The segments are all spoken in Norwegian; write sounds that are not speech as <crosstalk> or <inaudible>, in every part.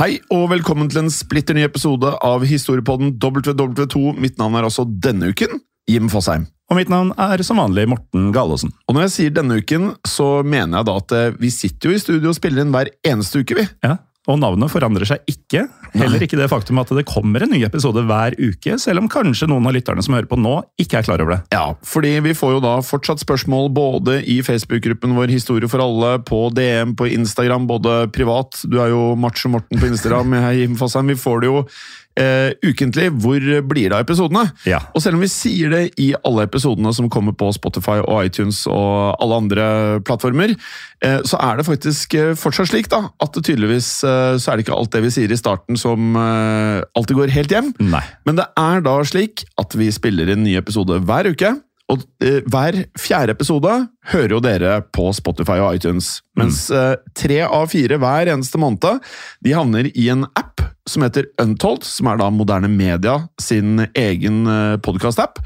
Hei og velkommen til en splitter ny episode av Historiepodden WW2. Mitt navn er altså denne uken Jim Fosheim. Og mitt navn er som vanlig Morten Galaasen. Og når jeg sier denne uken, så mener jeg da at eh, vi sitter jo i studio og spiller inn hver eneste uke, vi. Ja, og navnet forandrer seg ikke. Heller ikke det faktum at det kommer en ny episode hver uke, selv om kanskje noen av lytterne som hører på nå, ikke er klar over det. Ja, fordi vi får jo da fortsatt spørsmål både i Facebook-gruppen vår Historie for alle, på DM, på Instagram, både privat. Du er jo Macho Morten på Instagram, jeg er Jim Fasheim. Vi får det jo eh, ukentlig. Hvor blir det av episodene? Ja. Og selv om vi sier det i alle episodene som kommer på Spotify og iTunes og alle andre plattformer, eh, så er det faktisk eh, fortsatt slik da, at det tydeligvis eh, så er det ikke alt det vi sier i starten som eh, alltid går helt hjem. Nei. Men det er da slik at vi spiller inn ny episode hver uke. Og eh, hver fjerde episode hører jo dere på Spotify og iTunes. Mens eh, tre av fire hver eneste måned de havner i en app som heter Untold, som er da Moderne Media sin egen eh, podcast-app.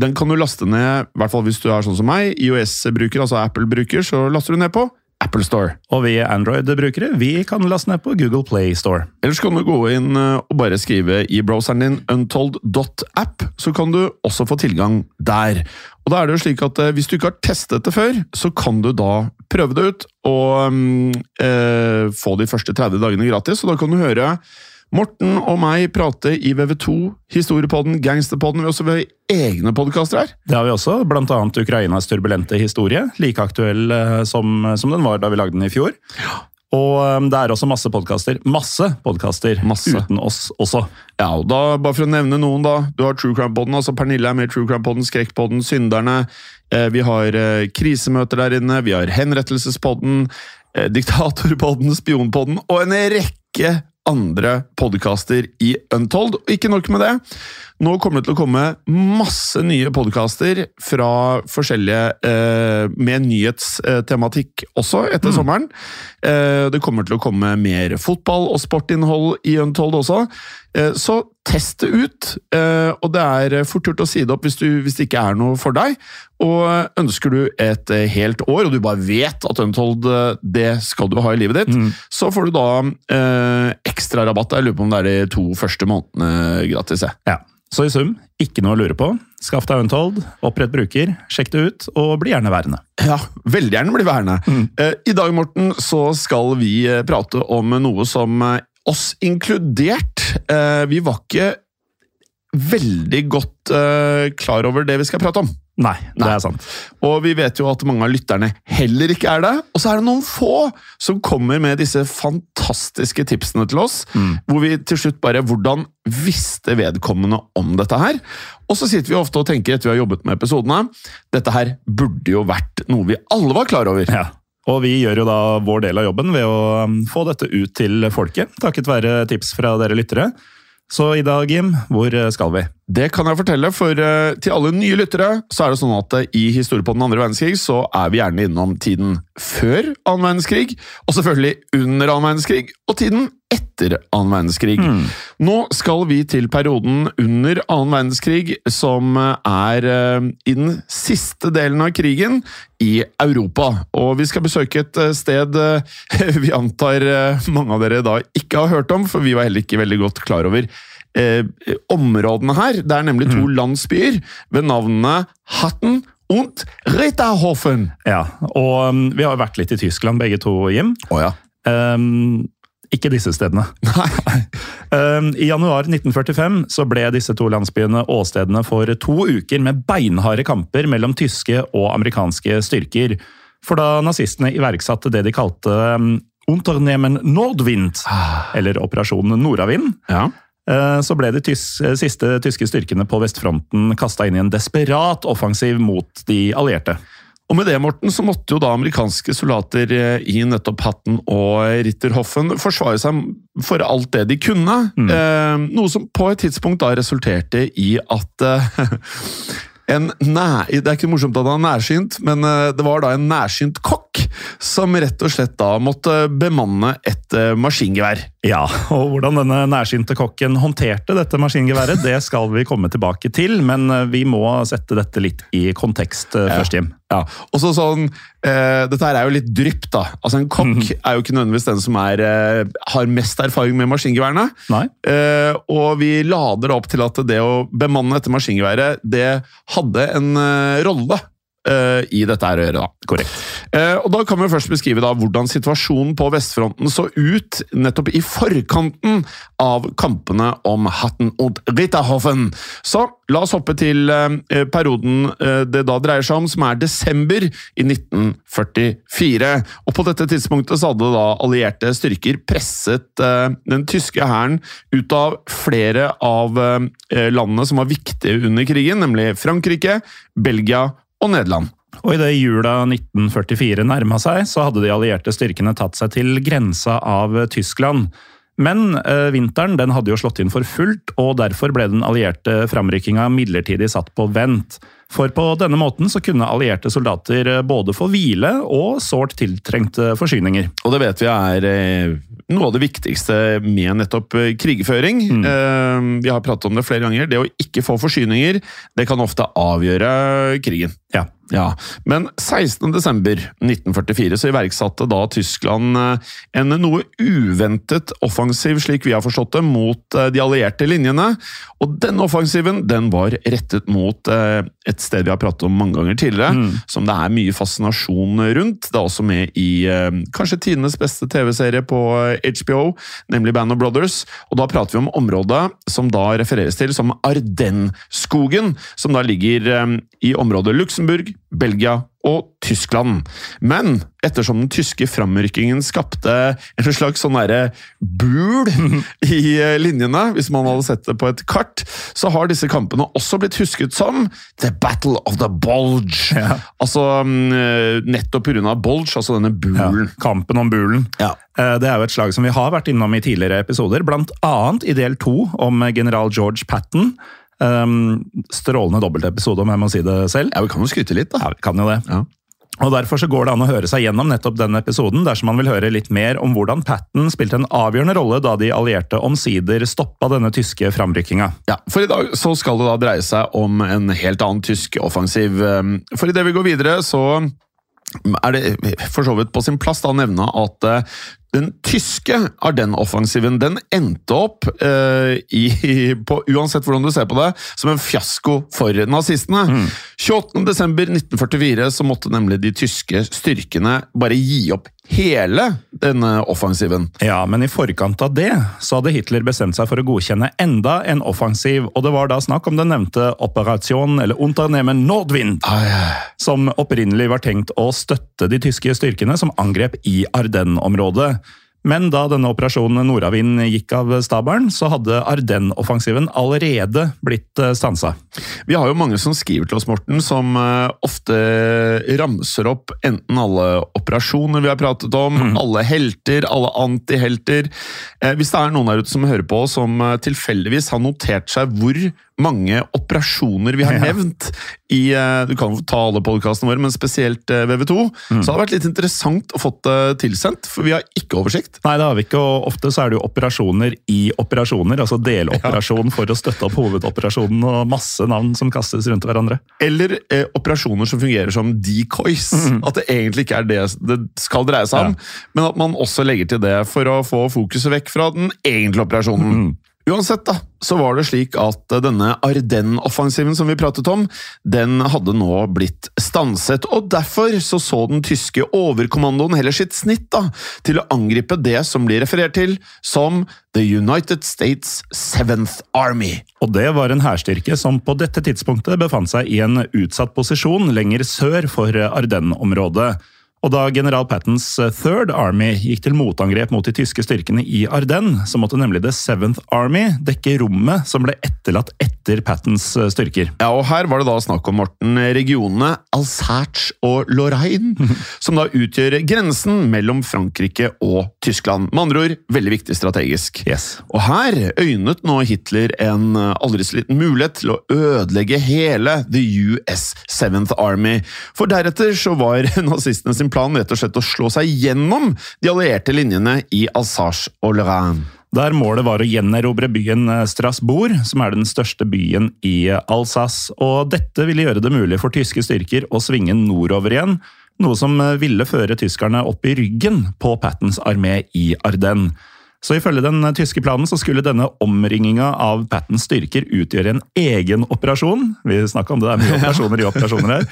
Den kan du laste ned, i hvert fall hvis du er sånn som meg, IOS-bruker, altså Apple-bruker, så laster du ned på Apple Store. Og vi Android-brukere vi kan laste ned på Google Play Store. Ellers kan du gå inn eh, og bare skrive i browseren din untold.app, så kan du også få tilgang der. Og da er det jo slik at eh, Hvis du ikke har testet det før, så kan du da prøve det ut og eh, få de første 30 dagene gratis. Og da kan du høre Morten og meg prater i VV2, Historiepodden, Gangsterpodden. Vi har også har egne podkaster her. Det har vi også, blant annet Ukrainas turbulente historie, like aktuell eh, som, som den var da vi lagde den i fjor. Og eh, det er også masse podkaster, masse podkaster uten oss også. Ja, og da, Bare for å nevne noen, da. Du har True Crime-podden. altså Pernille er med i True Crime-podden, Skrekkpodden, Synderne. Eh, vi har krisemøter der inne. Vi har Henrettelsespodden, Diktatorpodden, Spionpodden og en rekke andre podkaster i Untold. Og ikke nok med det. Nå kommer det til å komme masse nye podkaster fra forskjellige eh, med nyhetstematikk også etter sommeren. Eh, det kommer til å komme mer fotball og sportinnhold i Untold også. Eh, så test det ut. Eh, og det er fort gjort å si det opp hvis, du, hvis det ikke er noe for deg. Og ønsker du et helt år, og du bare vet at Untold eh, det skal du ha i livet ditt, så får du da eh, ekstra rabatt. Jeg lurer på om det er de to første månedene gratis. Ja. Så i sum, ikke noe å lure på. Skaff deg Untold, opprett bruker, sjekk det ut, og bli gjerne værende. Ja, veldig gjerne bli værende. Mm. I dag, Morten, så skal vi eh, prate om noe som eh, oss inkludert eh, Vi var ikke veldig godt eh, klar over det vi skal prate om. Nei, det er sant. Og vi vet jo at mange av lytterne heller ikke er det. Og så er det noen få som kommer med disse fantastiske tipsene til oss. Hvor vi til slutt bare Hvordan visste vedkommende om dette her? Og så sitter vi ofte og tenker etter vi har jobbet med episodene Dette her burde jo vært noe vi alle var klar over. Ja. Og vi gjør jo da vår del av jobben ved å um, få dette ut til folket, takket være tips fra dere lyttere. Så i dag, Jim, hvor eh, skal vi? Det kan jeg fortelle, for eh, til alle nye lyttere så er det sånn at eh, i historie på den andre verdenskrig så er vi gjerne innom tiden før annen verdenskrig, og selvfølgelig under annen verdenskrig, og tiden etter annen verdenskrig. Nå skal vi til perioden under annen verdenskrig, som er eh, i den siste delen av krigen i Europa. Og vi skal besøke et eh, sted eh, <laughs> vi antar mange av dere da ikke har hørt om, for vi var heller ikke veldig godt klar over eh, områdene her. Det er nemlig to landsbyer ved navnene Hatten und Ritterhofen. Ja, og um, vi har vært litt i Tyskland begge to, Jim. Oh, ja. Um, ikke disse stedene. Um, <laughs> I januar 1945 så ble disse to landsbyene åstedene for to uker med beinharde kamper mellom tyske og amerikanske styrker. For da nazistene iverksatte det de kalte um, Unternehmen Nordwind, eller Operasjon Nordavind, Ja. eh, så ble de tys siste tyske styrkene på vestfronten kasta inn i en desperat offensiv mot de allierte. Og med det, Morten, så måtte jo da amerikanske soldater eh, i nettopp Hatten og Ritterhoffen forsvare seg for alt det de kunne. Eh, noe som på et tidspunkt da resulterte i at eh, <laughs> en næ... Det er ikke morsomt at han er nærsynt, men eh, det var da en nærsynt kokk som rett og slett da måtte bemanne et eh, maskingevær. Ja, og hvordan denne nærsynte kokken håndterte dette maskingeværet, det skal vi komme tilbake til, men eh, vi må sette dette litt i kontekst eh, først, Jim. Ja, og så sånn, eh, Dette her er jo litt drypp, da. Altså En kokk er jo ikke nødvendigvis den som er, eh, har mest erfaring med maskingeværene. Eh, og vi lader opp til at det å bemanne dette maskingeværet, det hadde en rolle eh, i dette her gjøre. da. Korrekt. Uh, og Da kan vi først beskrive da hvordan situasjonen på vestfronten så ut nettopp i forkanten av kampene om Hatten und Ritterhofen. Så la oss hoppe til uh, perioden det da dreier seg om, som er desember i 1944. Og På dette tidspunktet så hadde da allierte styrker presset den tyske hæren ut av flere av landene som var viktige under krigen, nemlig Frankrike, Belgia og Nederland. Og idet jula 1944 nærma seg, så hadde de allierte styrkene tatt seg til grensa av Tyskland. Men eh, vinteren den hadde jo slått inn for fullt, og derfor ble den allierte framrykkinga midlertidig satt på vent. For på denne måten så kunne allierte soldater eh, både få hvile og sårt tiltrengte forsyninger. Og det vet vi er eh, noe av det viktigste med nettopp eh, krigføring. Eh, vi har pratet om det flere ganger. Det å ikke få forsyninger, det kan ofte avgjøre krigen. Ja. Ja, Men 16.12.1944 så iverksatte da Tyskland eh, en noe uventet offensiv, slik vi har forstått det, mot eh, de allierte linjene. Og denne offensiven den var rettet mot eh, et sted vi har pratet om mange ganger tidligere, som det er mye fascinasjon rundt. Det er også med i kanskje tidenes beste TV-serie på HBO, nemlig Band of Brothers. Og da prater vi om området som da refereres til som Ardenskogen, som da ligger i området Luxembourg, Belgia og Tyskland. Men ettersom den tyske framrykkingen skapte en slags sånn derre bul <laughs> i eh, linjene, hvis man hadde sett det på et kart, så har disse kampene også blitt husket som The Battle of the Bulge. Altså mm, nettopp pga. Bulge, altså denne bulen. Kampen om bulen. Ja. Eh, Det er jo et slag som vi har vært innom i tidligere episoder, annet i del to om general George Patton. Um, strålende dobbeltepisode, om jeg må si det selv. Ja, vi kan jo skryte litt, da. Ja, vi kan jo det. Ja. Og Derfor så går det an å høre seg gjennom nettopp den episoden dersom man vil høre litt mer om hvordan Patton spilte en avgjørende rolle da de allierte omsider stoppa denne tyske framrykkinga. Ja, For i dag så skal det da dreie seg om en helt annen tysk offensiv. Um, For idet vi går videre, så er det for så vidt på sin plass da å nevne at eh, den tyske Ardennes-offensiven den endte opp, eh, i, <laughs> på, uansett hvordan du ser på det, som en fiasko for nazistene. 28.12.1944 så måtte nemlig de tyske styrkene bare gi opp hele denne offensiven. Ja, men i forkant av det så hadde Hitler bestemt seg for å godkjenne enda en offensiv, og det var da snakk om den nevnte Operation eller Unternehmen Nordwind, som opprinnelig var tenkt å støtte de tyske styrkene som angrep i Ardennes-området. Men da denne operasjonen Nordavind gikk av stabelen, så hadde Ardennes-offensiven allerede blitt eh, stansa. Vi har jo mange som skriver til oss, Morten, som eh, ofte ramser opp enten alle operasjoner vi har pratet om, alle helter, alle antihelter. Eh, Hvis det er noen der ute som hører på, som tilfeldigvis har notert seg hvor mange operasjoner vi har Ja. nevnt i eh, Du kan ta alle podkastene våre, men spesielt eh, VV2. Så det har vært litt interessant å få det tilsendt, for vi har ikke oversikt. Nei, det har vi ikke, og ofte så er det jo operasjoner i operasjoner, altså deloperasjon for å støtte opp hovedoperasjonen, og masse navn som kastes rundt hverandre. Eller eh, operasjoner som fungerer som decoys. At det egentlig ikke er det det skal dreie seg om, men at man også legger til det for å få fokuset vekk fra den egentlige operasjonen. Uansett da, så var det slik at eh, denne Ardennes-offensiven som vi pratet om, den hadde nå blitt stanset, og derfor så så den tyske overkommandoen heller sitt snitt da, til å angripe det som blir referert til som The United States Seventh Army. Og det var en hærstyrke som på dette tidspunktet befant seg i en utsatt posisjon lenger sør for Ardennes-området. Og da general Pattons Third Army gikk til motangrep mot de tyske styrkene i Ardennes, så måtte nemlig The Seventh Army dekke rommet som ble etterlatt etter Pattons styrker. Ja, og her var det da snakk om, Morten, regionene Alsace og Lorraine, <laughs> som da utgjør grensen mellom Frankrike og Tyskland. Med andre ord, veldig viktig strategisk. Yes. Og her øynet nå Hitler en eh, aldri så liten mulighet til å ødelegge hele The US Seventh Army. For deretter så var <laughs> nazistene sin plan rett og slett å slå seg gjennom de allierte linjene i Alsace og Lorraine. Der målet var å gjenerobre byen eh, Strasbourg, som er den største byen i Alsace. Og dette ville gjøre det mulig for tyske styrker å svinge nordover igjen, noe som eh, ville føre tyskerne opp i ryggen på Pattons armé i Ardennes. Så ifølge den eh, tyske planen så skulle denne omringinga av Pattons styrker utgjøre en egen operasjon. Vi snakka om det, det er mye <laughs> operasjoner i operasjoner her.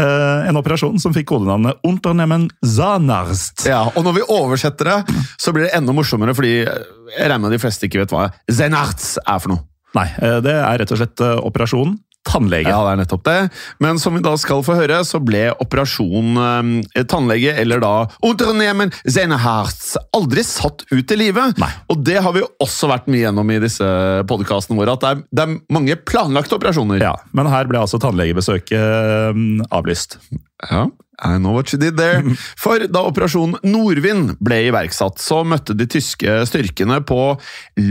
Eh, En operasjon som fikk kodenavnet Unternehmen Zanarst. Ja, og når vi oversetter det, så blir det enda morsommere, fordi jeg regner med de fleste ikke vet hva Zenarts er for noe. Nei, eh, det er rett og slett operasjonen. operasjon tannlege. Ja, det er nettopp det. Men som vi da skal få høre, så ble operasjon eh, tannlege, eller da Unternehmen Zeneharts, aldri satt ut i livet. Nei. Og det har vi også vært mye gjennom i disse podkastene våre, at det er, det er mange planlagte operasjoner. Ja, men her ble altså tannlegebesøket eh, avlyst. Ja, I know what you did there. <laughs> For da operasjon Nordvind ble iverksatt, så møtte de tyske styrkene på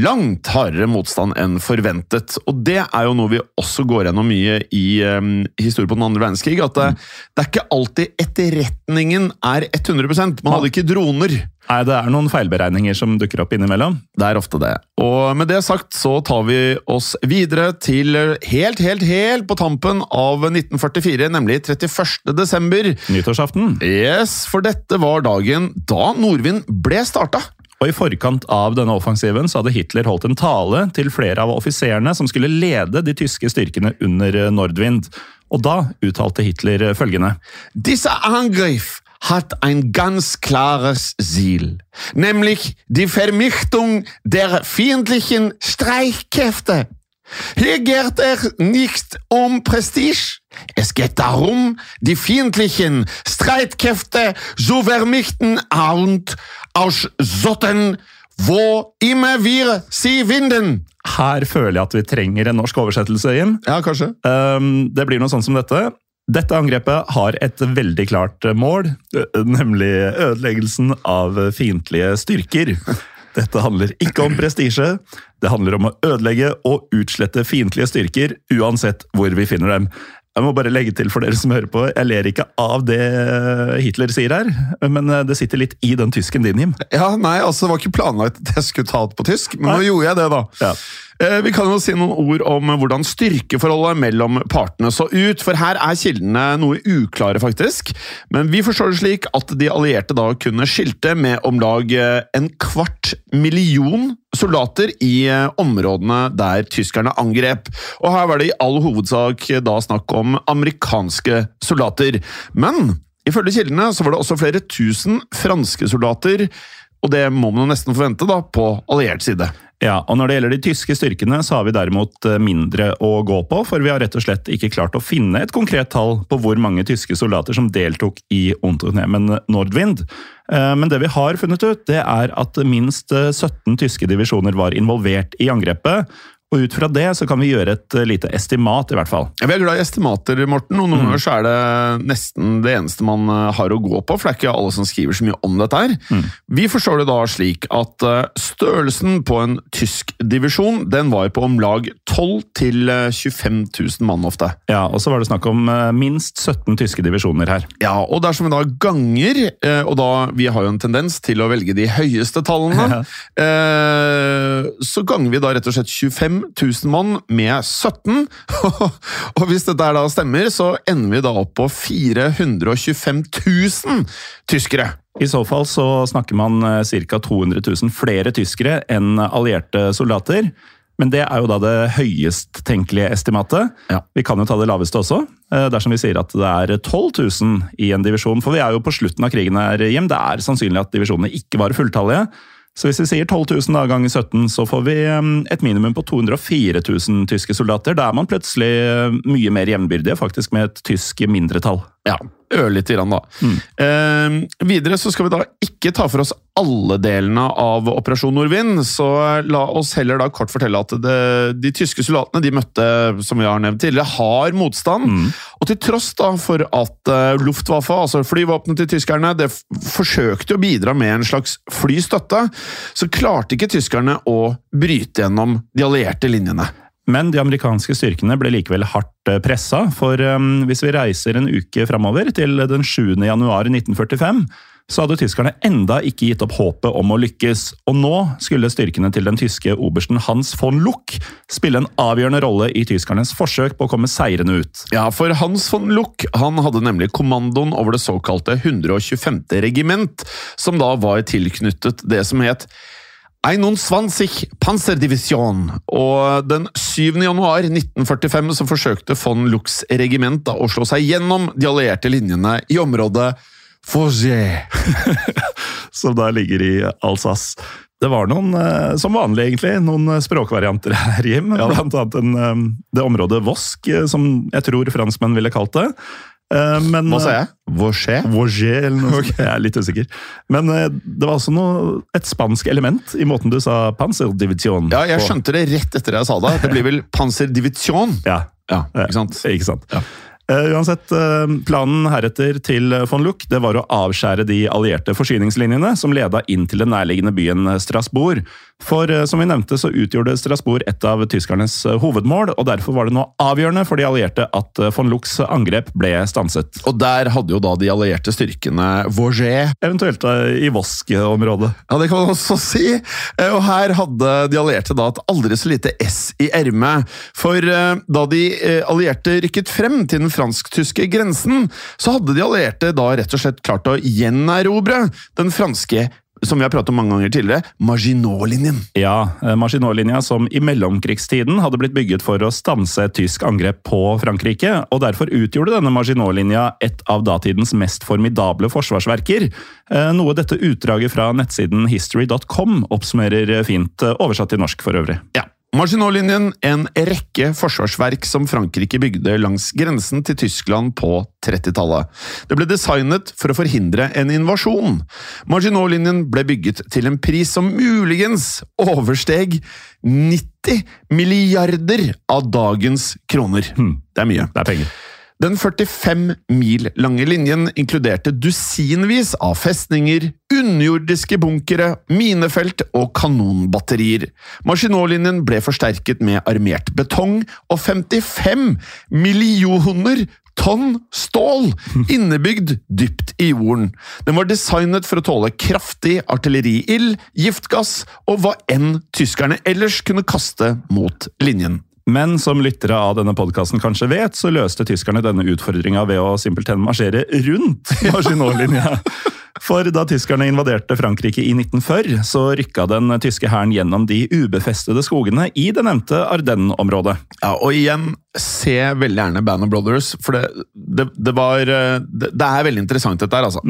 langt hardere motstand enn forventet. Og det er jo noe vi også går gjennom mye i um, historien på den andre verdenskrig, at det, det er ikke alltid etterretningen er 100% Man hadde ikke droner. Nei, det er noen feilberegninger som dukker opp innimellom. Det er ofte det. Og med det sagt så tar vi oss videre til helt, helt, helt på tampen av 1944, nemlig 31. desember. Nyttårsaften. Yes, for dette var dagen da Nordvind ble starta. Og I forkant av denne offensiven så hadde Hitler holdt en tale til flere av offiserene som skulle lede de tyske styrkene under Nordwind. Og da uttalte Hitler følgende Disse Angriff hat ein ganz klares Ziel, nämlich die Vernichtung der fiendlichen Streitkräfte. Hier geht es nicht um Prestige. Es geht darum, die fiendlichen Streitkräfte zu vernichten und aussotten, wo immer wir sie finden. Her føler jeg at vi trenger en norsk oversettelse, Jim. Ja, kanskje. Um, det blir noe sånn som dette. Dette angrepet har et veldig klart mål, nemlig ødeleggelsen av fiendtlige styrker. Dette handler ikke om prestisje. Det handler om å ødelegge og utslette fiendtlige styrker, uansett hvor vi finner dem. Jeg må bare legge til for dere som hører på, jeg ler ikke av det Hitler sier her, men det sitter litt i den tysken din, Jim. Ja, nei, altså Det var ikke planlagt at jeg skulle ta det på tysk, men nå gjorde jeg det, da. Ja. Eh, Vi kan jo si noen ord om hvordan styrkeforholdet mellom partene så ut, for her er kildene noe uklare, faktisk. Men vi forstår det slik at de allierte da kunne skilte med om lag eh, en kvart million soldater i eh, områdene der tyskerne angrep. Og her var det i all hovedsak da snakk om amerikanske soldater. Men ifølge kildene så var det også flere tusen franske soldater og det må man jo nesten forvente da, på alliert side. Ja, og Når det gjelder de tyske styrkene, så har vi derimot eh, mindre å gå på, for vi har rett og slett ikke klart å finne et konkret tall på hvor mange tyske soldater som deltok i Unternehmen Nordwind. Eh, Men det vi har funnet ut, det er at minst eh, 17 tyske divisjoner var involvert i angrepet. Og ut fra det så kan vi gjøre et eh, lite estimat, i hvert fall. Ja, Vi er glad i estimater, Morten, og noen ganger så er det nesten det eneste man eh, har å gå på, for det er ikke alle som skriver så mye om dette her. Vi forstår det da slik at eh, størrelsen på en tysk divisjon, den var på om lag 12 til eh, 25 000 mann ofte. Ja, Og så var det snakk om minst 17 tyske divisjoner her. Ja, og dersom vi da ganger, og da vi har jo en tendens til å velge de høyeste tallene, <laughs> så ganger vi da rett og slett 25 000 mann med 17. <laughs> og hvis dette da stemmer, så ender vi da opp på 425 000 tyskere. I så fall så snakker man ca. 200 000 flere tyskere enn allierte soldater. Men det er jo da det høyest tenkelige estimatet. Ja. Vi kan jo ta det laveste også, eh, dersom vi sier at det er 12 000 i en divisjon. For vi er jo på slutten av krigen her, Jim. Det er sannsynlig at divisjonene ikke var fulltallige. Så hvis vi sier 12 000 da, ganger 17, så får vi et minimum på 204 000 tyske soldater. Da er man plutselig eh, mye mer jevnbyrdige, faktisk med et tysk mindretall. Ja, ørlite grann da. Eh, videre så skal vi da ikke ta for oss alle delene av Operasjon Nordvind, så la oss heller da kort fortelle at det, de tyske soldatene de møtte, som vi har nevnt tidligere, har motstand. Og til tross da for at eh, Luftwaffe, altså flyvåpenet til tyskerne, det forsøkte å bidra med en slags flystøtte, så klarte ikke tyskerne å bryte gjennom de allierte linjene. Men de amerikanske styrkene ble likevel hardt eh, pressa, for um, hvis vi reiser en uke framover, til den 7. januar 1945, så hadde tyskerne enda ikke gitt opp håpet om å lykkes, og nå skulle styrkene til den tyske obersten Hans von Luck spille en avgjørende rolle i tyskernes forsøk på å komme seirende ut. Ja, for Hans von Luck han hadde nemlig kommandoen over det såkalte 125. regiment, som da var tilknyttet det som het 21 Panzerdivisjon, og den 7. januar 1945 så forsøkte von Lux-regiment da å slå seg gjennom de allierte linjene i området Fourget. <laughs> som da ligger i Alsace. Det var noen, eh, som vanlig egentlig, noen eh, språkvarianter her, Jim. Blant annet en, eh, det området Vosk, som jeg tror franskmenn ville kalt det. Eh, Men, Hva sa jeg? Vosje? Vosje, eller noe sånt. Jeg er litt usikker. Men eh, det var også noe, et spansk element i måten du sa panserdivisjon Ja, jeg skjønte det rett etter jeg sa det. Det blir vel <laughs> Panserdivisjon? Ja, Ja, ikke sant? Ikke sant. Eh, uansett, eh, planen heretter til von Luck det var å avskjære de allierte forsyningslinjene som leda inn til den nærliggende byen Strasbourg. For eh, som vi nevnte, så utgjorde Strasbourg et av tyskernes eh, hovedmål, og derfor var det nå avgjørende for de allierte at eh, von Lucks angrep ble stanset. Og der hadde jo da de allierte styrkene Vauget Eventuelt eh, i Vosk-området. Ja, det kan man også si. Eh, Og her hadde de allierte da et aldri så lite S i ermet. For eh, da de eh, allierte rykket frem til den fransk-tyske grensen, så hadde de allierte da rett og slett klart å gjenerobre den franske, som vi har pratet om mange ganger tidligere, Maginot-linjen. Ja, eh, Maginot-linja som i mellomkrigstiden hadde blitt bygget for å stanse et tysk angrep på Frankrike, og derfor utgjorde denne Maginot-linja et av datidens mest formidable forsvarsverker. Eh, Noe dette utdraget fra nettsiden history.com oppsummerer fint, eh, oversatt til norsk for øvrig. Ja. Maginot-linjen, en rekke forsvarsverk som Frankrike bygde langs grensen til Tyskland på 30-tallet. Det ble designet for å forhindre en invasjon. Maginot-linjen ble bygget til en pris som muligens oversteg 90 milliarder av dagens kroner. Det er mye. Det er penger. Den 45 mil lange linjen inkluderte dusinvis av festninger, underjordiske bunkere, minefelt og kanonbatterier. Maginot-linjen ble forsterket med armert betong og 55 millioner tonn stål <laughs> innebygd dypt i jorden. Den var designet for å tåle kraftig artilleriild, giftgass og hva enn tyskerne ellers kunne kaste mot linjen. Men som lyttere av denne podkasten kanskje vet, så løste tyskerne denne utfordringa ved å simpelthen marsjere rundt <laughs> Maginot-linja. For da tyskerne invaderte Frankrike i 1940, så rykka den tyske hæren gjennom de ubefestede skogene i det nevnte Ardennes-området. Ja, og igjen, se veldig gjerne Band of Brothers, for det, det, det var eh, det, det er veldig interessant dette her, altså.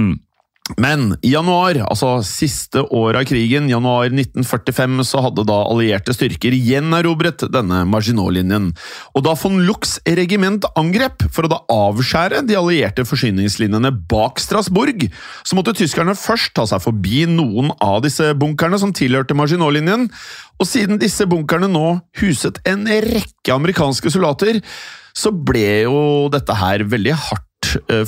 Men i januar, altså siste år av krigen, januar 1945, så hadde da allierte styrker gjenerobret denne Maginot-linjen. Og da von Lux regiment angrep for å da avskjære de allierte forsyningslinjene bak Strasbourg, så måtte tyskerne først ta seg forbi noen av disse bunkerne som tilhørte Maginot-linjen, og siden disse bunkerne nå huset en rekke amerikanske soldater, så ble jo dette her veldig hardt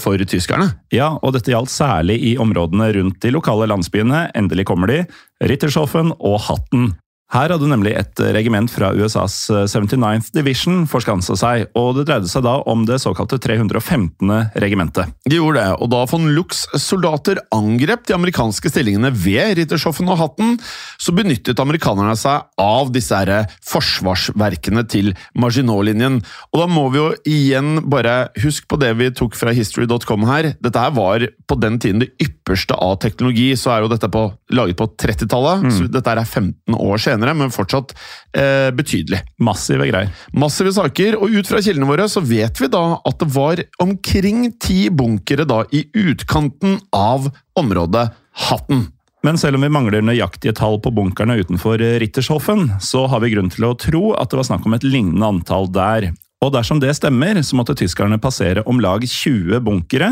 for tyskerne. Ja, og dette gjaldt særlig i områdene rundt de lokale landsbyene. Endelig kommer de. Rittershoffen og Hatten. Her hadde nemlig et regiment fra USAs 79th Division forskansa seg, og det dreide seg da om det såkalte 315. regimentet. De gjorde det, og da von Lux soldater angrep de amerikanske stillingene ved Rittershoffen og Hatten, så benyttet amerikanerne seg av disse her forsvarsverkene til Maginot-linjen. Og da må vi jo igjen bare huske på det vi tok fra history.com her. Dette her var på den tiden det ypperste av teknologi, så er jo dette på, laget på 30-tallet, så dette her er 15 år senere, men fortsatt eh, betydelig. Massive greier. Massive saker, og ut fra kildene våre så vet vi da at det var omkring ti bunkere da i utkanten av området Hatten. Men selv om vi mangler nøyaktige tall på bunkerne utenfor Rittershoffen, så har vi grunn til å tro at det var snakk om et lignende antall der. Og dersom det stemmer, så måtte tyskerne passere om lag 20 bunkere.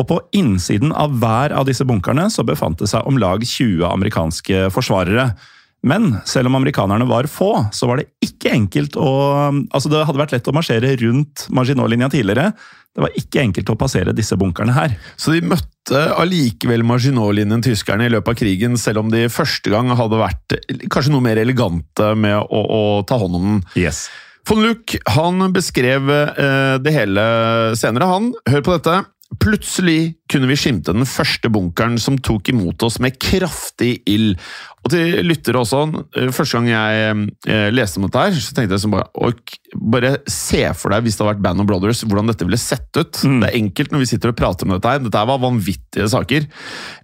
Og på innsiden av hver av disse bunkerne så befant det seg om lag 20 amerikanske forsvarere. Men selv om amerikanerne var få, så var det ikke enkelt å Altså, det hadde vært lett å marsjere rundt Maginot-linja tidligere. Det var ikke enkelt å passere disse bunkerne her. Så de møtte allikevel Maginot-linjen tyskerne i løpet av krigen, selv om de første gang hadde vært kanskje noe mer elegante med å, å ta hånd om den. Yes. Von Luck han beskrev eh, det hele senere, han. Hør på dette. Plutselig kunne vi skimte den første bunkeren som tok imot oss med kraftig ild. Og til lyttere også, eh, første gang jeg eh, leste om dette her, så tenkte jeg bare «Oi, Bare se for deg hvis det hadde vært Band of Brothers, hvordan dette ville sett ut. Det er enkelt når vi sitter og prater om dette her. Dette her var vanvittige saker.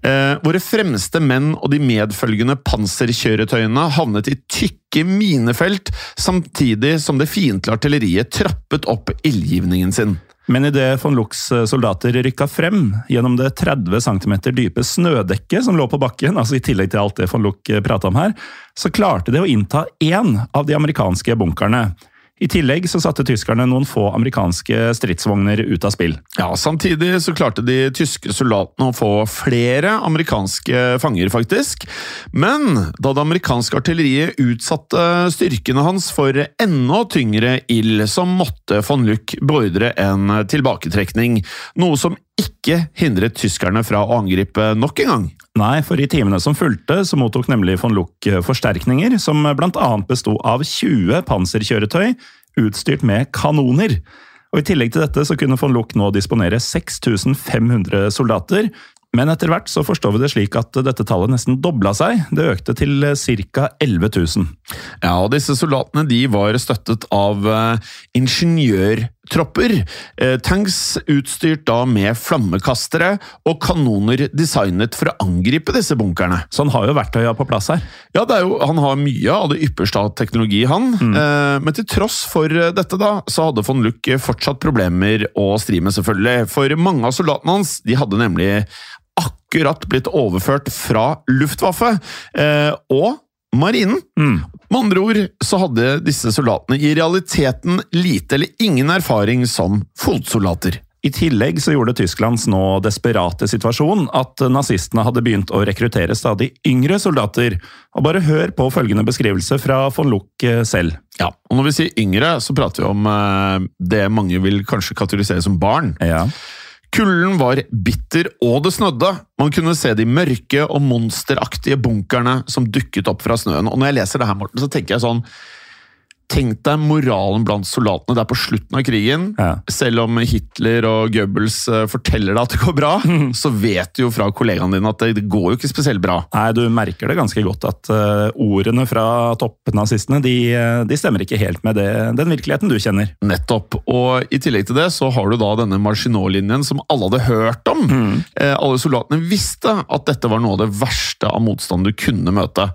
Eh, våre fremste menn og de medfølgende panserkjøretøyene havnet i tykke minefelt, samtidig som det fiendtlige artilleriet trappet opp ildgivningen sin. Men idet von Luchs soldater rykka frem gjennom det 30 cm dype snødekket som lå på bakken, altså i tillegg til alt det von Luch prata om her, så klarte de å innta én av de amerikanske bunkerne. I tillegg så satte tyskerne noen få amerikanske stridsvogner ut av spill. Ja, Samtidig så klarte de tyske soldatene å få flere amerikanske fanger, faktisk. Men da det amerikanske artilleriet utsatte styrkene hans for enda tyngre ild, så måtte von Luck beordre en tilbaketrekning. Noe som ikke hindret tyskerne fra å angripe nok en gang. Nei, for i timene som fulgte, så mottok nemlig von Luck forsterkninger, som blant annet besto av 20 panserkjøretøy utstyrt med kanoner. Og I tillegg til dette så kunne von Luck nå disponere 6500 soldater. Men etter hvert så forstår vi det slik at dette tallet nesten dobla seg. Det økte til ca. 11 000. Ja, og disse soldatene de var støttet av eh, ingeniørtropper. Eh, tanks utstyrt da med flammekastere og kanoner designet for å angripe disse bunkerne. Så han har jo verktøya på plass her. Ja, det jo, Han har mye av det ypperste av teknologi, han. Eh, men til tross for dette da, så hadde von Luck fortsatt problemer å stri med, selvfølgelig. For mange av soldatene hans de hadde nemlig akkurat blitt overført fra Luftwaffe eh, og marinen. Med andre ord så hadde disse soldatene i realiteten lite eller ingen erfaring som fotsoldater. I tillegg så gjorde Tysklands nå desperate situasjon at nazistene hadde begynt å rekruttere stadig yngre soldater. Og bare hør på følgende beskrivelse fra von Luck selv. Ja, og Når vi sier yngre, så prater vi om eh, det mange vil kanskje kategorisere som barn. Ja. Kulden var bitter, og det snødde. Man kunne se de mørke og monsteraktige bunkerne som dukket opp fra snøen. Og når jeg leser det her, Morten, så tenker jeg sånn Tenk deg moralen blant soldatene. Det er på slutten av krigen. Ja. Selv om Hitler og Goebbels eh, forteller deg at det går bra, så vet du jo fra kollegaene dine at det, går jo ikke spesielt bra. Nei, du merker det ganske godt at eh, ordene fra toppnazistene de, eh, de stemmer ikke helt med det, den virkeligheten du kjenner. Nettopp. Og i tillegg til det så har du da denne Maginot-linjen som alle hadde hørt om. Eh, alle soldatene visste at dette var noe av det verste av motstand du kunne møte.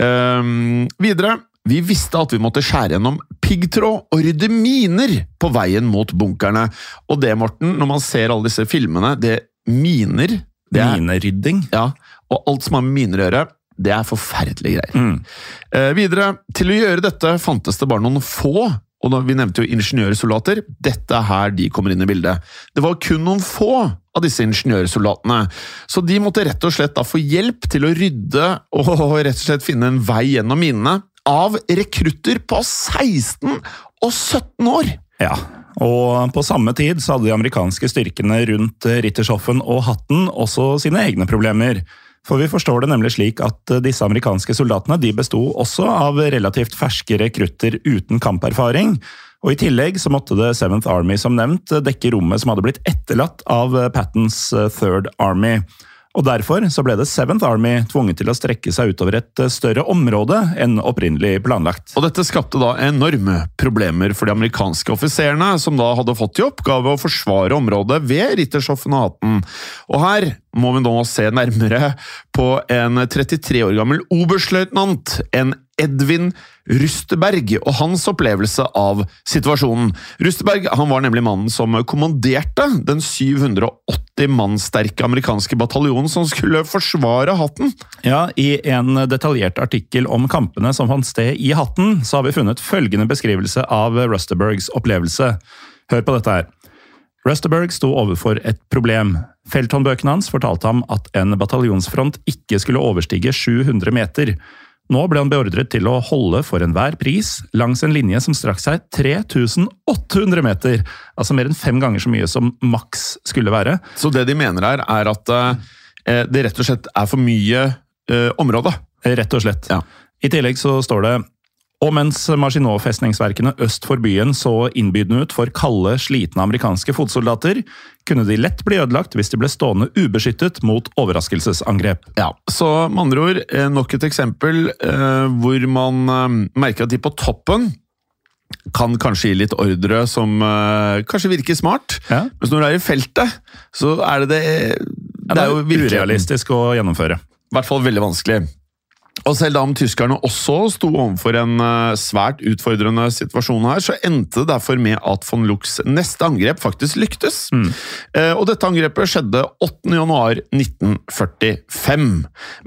Ehm, videre vi visste at vi måtte skjære gjennom piggtråd og rydde miner på veien mot bunkerne. Og det, Morten, når man ser alle disse filmene, det miner Det er- Minerydding. Ja, og alt som har med miner å gjøre, det er forferdelige greier. Mm. Eh, videre, til å gjøre dette fantes det bare noen få, og vi nevnte jo ingeniørsoldater, dette er her de kommer inn i bildet. Det var kun noen få av disse ingeniørsoldatene, så de måtte rett og slett da få hjelp til å rydde og rett og slett finne en vei gjennom minene av rekrutter på 16 og 17 år! Ja, og på samme tid så hadde de amerikanske styrkene rundt Rittershoffen og Hatten også sine egne problemer. For vi forstår det nemlig slik at disse amerikanske soldatene de besto også av relativt ferske rekrutter uten kamperfaring. Og I tillegg så måtte The Seventh Army som nevnt dekke rommet som hadde blitt etterlatt av Pattons eh, Third Army. Og Derfor så ble det Seventh Army tvunget til å strekke seg utover et eh, større område enn opprinnelig planlagt. Og dette skapte da enorme problemer for de amerikanske offiserene, som da hadde fått i oppgave å forsvare området ved Rittershoffen og Hatten. Og her må vi nå se nærmere på en 33 år gammel oberstløytnant, en Edvin Rusteberg, og hans opplevelse av situasjonen. Rusteberg han var nemlig mannen som kommanderte den 780 mann sterke amerikanske bataljonen som skulle forsvare Hatten. Ja, I en detaljert artikkel om kampene som fant sted i Hatten, så har vi funnet følgende beskrivelse av Rusterbergs opplevelse. Hør på dette her. Rusterberg sto overfor et problem. Felthåndbøkene hans fortalte ham at en bataljonsfront ikke skulle overstige 700 meter. Nå ble han beordret til å holde for enhver pris langs en linje som strakk seg 3800 meter, altså mer enn fem ganger så mye som maks skulle være. Så det de mener her, er at eh, det rett og slett er for mye eh, område. Rett og slett. Ja. I tillegg så står det og mens Maginot-festningsverkene øst for byen så innbydende ut for kalde, slitne amerikanske fotsoldater, kunne de lett bli ødelagt hvis de ble stående ubeskyttet mot overraskelsesangrep. Ja, Så med andre ord, eh, nok et eksempel eh, hvor man eh, merker at de på toppen kan kanskje gi litt ordre som eh, kanskje virker smart, Ja. mens når du er i feltet, så er det det Ja, det er jo urealistisk å gjennomføre. I hvert fall veldig vanskelig. Og selv da om tyskerne også sto overfor en eh, svært utfordrende situasjon her, så endte det derfor med at von Luchs neste angrep faktisk lyktes. Mm. og dette angrepet skjedde 8. januar 1945.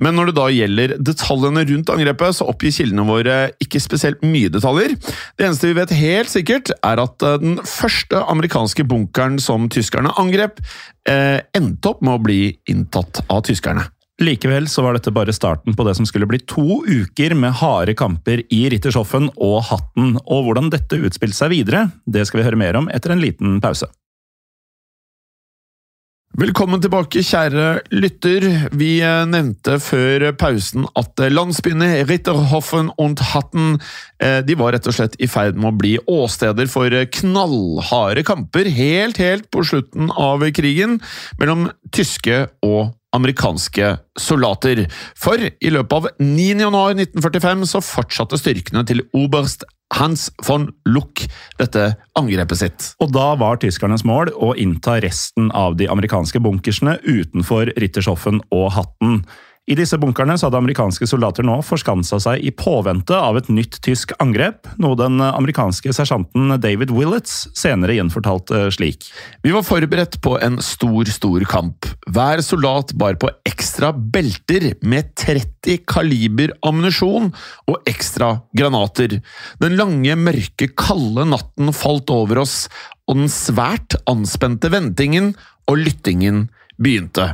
Men når det da gjelder detaljene rundt angrepet, så oppgir kildene våre ikke spesielt mye detaljer. Det eneste vi vet helt sikkert, er at eh, den første amerikanske bunkeren som tyskerne angrep, eh, endte opp med å bli inntatt av tyskerne. Likevel så var dette bare starten på det som skulle bli to uker med harde kamper i Rittershoffen og Hatten. Og hvordan dette utspilte seg videre, det skal vi høre mer om etter en liten pause. Velkommen tilbake, kjære lytter. Vi eh, nevnte før pausen at eh, landsbyene Ritterhoffen und Hatten eh, de var rett og slett i ferd med å bli åsteder for knallharde kamper helt, helt på slutten av krigen mellom tyske og amerikanske soldater. For i løpet av 9. januar 1945 så fortsatte styrkene til oberst Hans von Luck dette angrepet sitt. Og da var tyskernes mål å innta resten av de amerikanske bunkersene utenfor Rittershoffen og Hatten. I disse bunkerne så hadde amerikanske soldater nå forskansa seg i påvente av et nytt tysk angrep, noe den amerikanske sersjanten David Willets senere gjenfortalte slik. Vi var forberedt på en stor, stor kamp. Hver soldat bar på ekstra belter med 30 kaliber ammunisjon og ekstra granater. Den lange, mørke, kalde natten falt over oss, og den svært anspente ventingen og lyttingen begynte.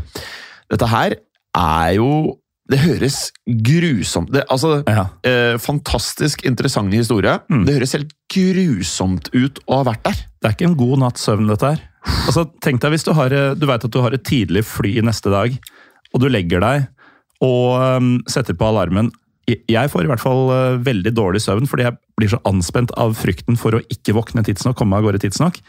Dette her er jo det høres grusomt det, Altså, Ja. eh, fantastisk interessant historie. Mm. Det høres helt grusomt ut å ha vært der. Det er ikke en god natts søvn, dette her. Altså, tenk deg hvis du har Du vet at du har et tidlig fly neste dag, og du legger deg og um, setter på alarmen. Jeg- Jeg får i hvert fall uh, veldig dårlig søvn fordi jeg blir så anspent av frykten for å ikke våkne tidsnok, komme av gårde tidsnok.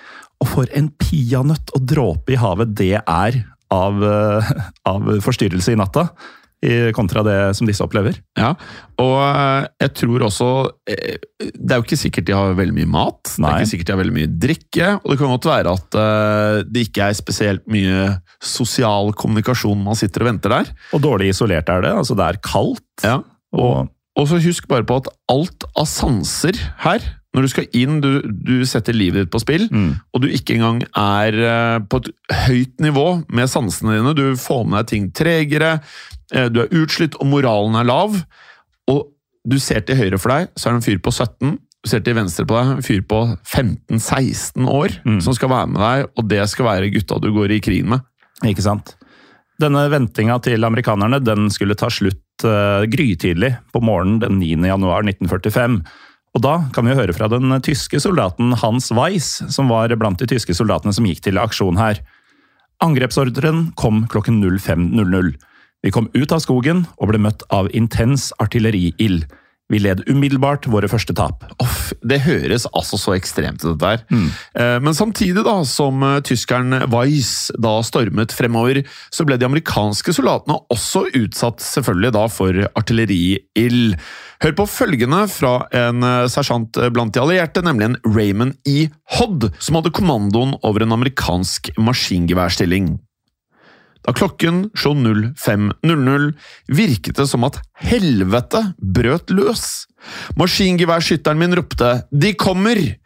Og for en peanøtt og dråpe i havet det er av, uh, av forstyrrelse i natta, i- kontra det som disse opplever. Ja, og eh, jeg tror også eh, Det er jo ikke sikkert de har veldig mye mat. Det er ikke sikkert de har veldig mye drikke. Og det kan godt være at eh, det ikke er spesielt mye sosial kommunikasjon man sitter og venter der. Og dårlig isolert er det. altså Det er kaldt. Ja, og Og så husk bare på at alt av sanser her når du skal inn, du, du setter livet ditt på spill, og du ikke engang er eh, på et høyt nivå med sansene dine, du får med deg ting tregere, eh, du er utslitt og moralen er lav, og du ser til høyre for deg, så er det en fyr på 17, du ser til venstre på deg, en fyr på 15-16 år, som skal være med deg, og det skal være gutta du går i krigen med. Ikke sant? Denne ventinga til amerikanerne den skulle ta slutt uh, grytidlig på morgenen den 9. januar 1945. Og da kan vi høre fra den tyske soldaten Hans Weiss, som var blant de tyske soldatene som gikk til aksjon her. Angrepsordren kom klokken 05.00. Vi kom ut av skogen og ble møtt av intens artilleriild. Vi led umiddelbart våre første tap. Off, det høres altså så ekstremt ut, dette her. Mm. Men samtidig da, som eh, tyskeren Weiss da stormet fremover, så ble de amerikanske soldatene også utsatt selvfølgelig da for artilleriild. Hør på følgende fra en eh, sersjant blant de allierte, nemlig en Raymond E. Hodd, som hadde kommandoen over en amerikansk maskingeværstilling. Da klokken slo 05.00, virket det som at helvete brøt løs. Maskingeværskytteren min ropte 'De kommer!'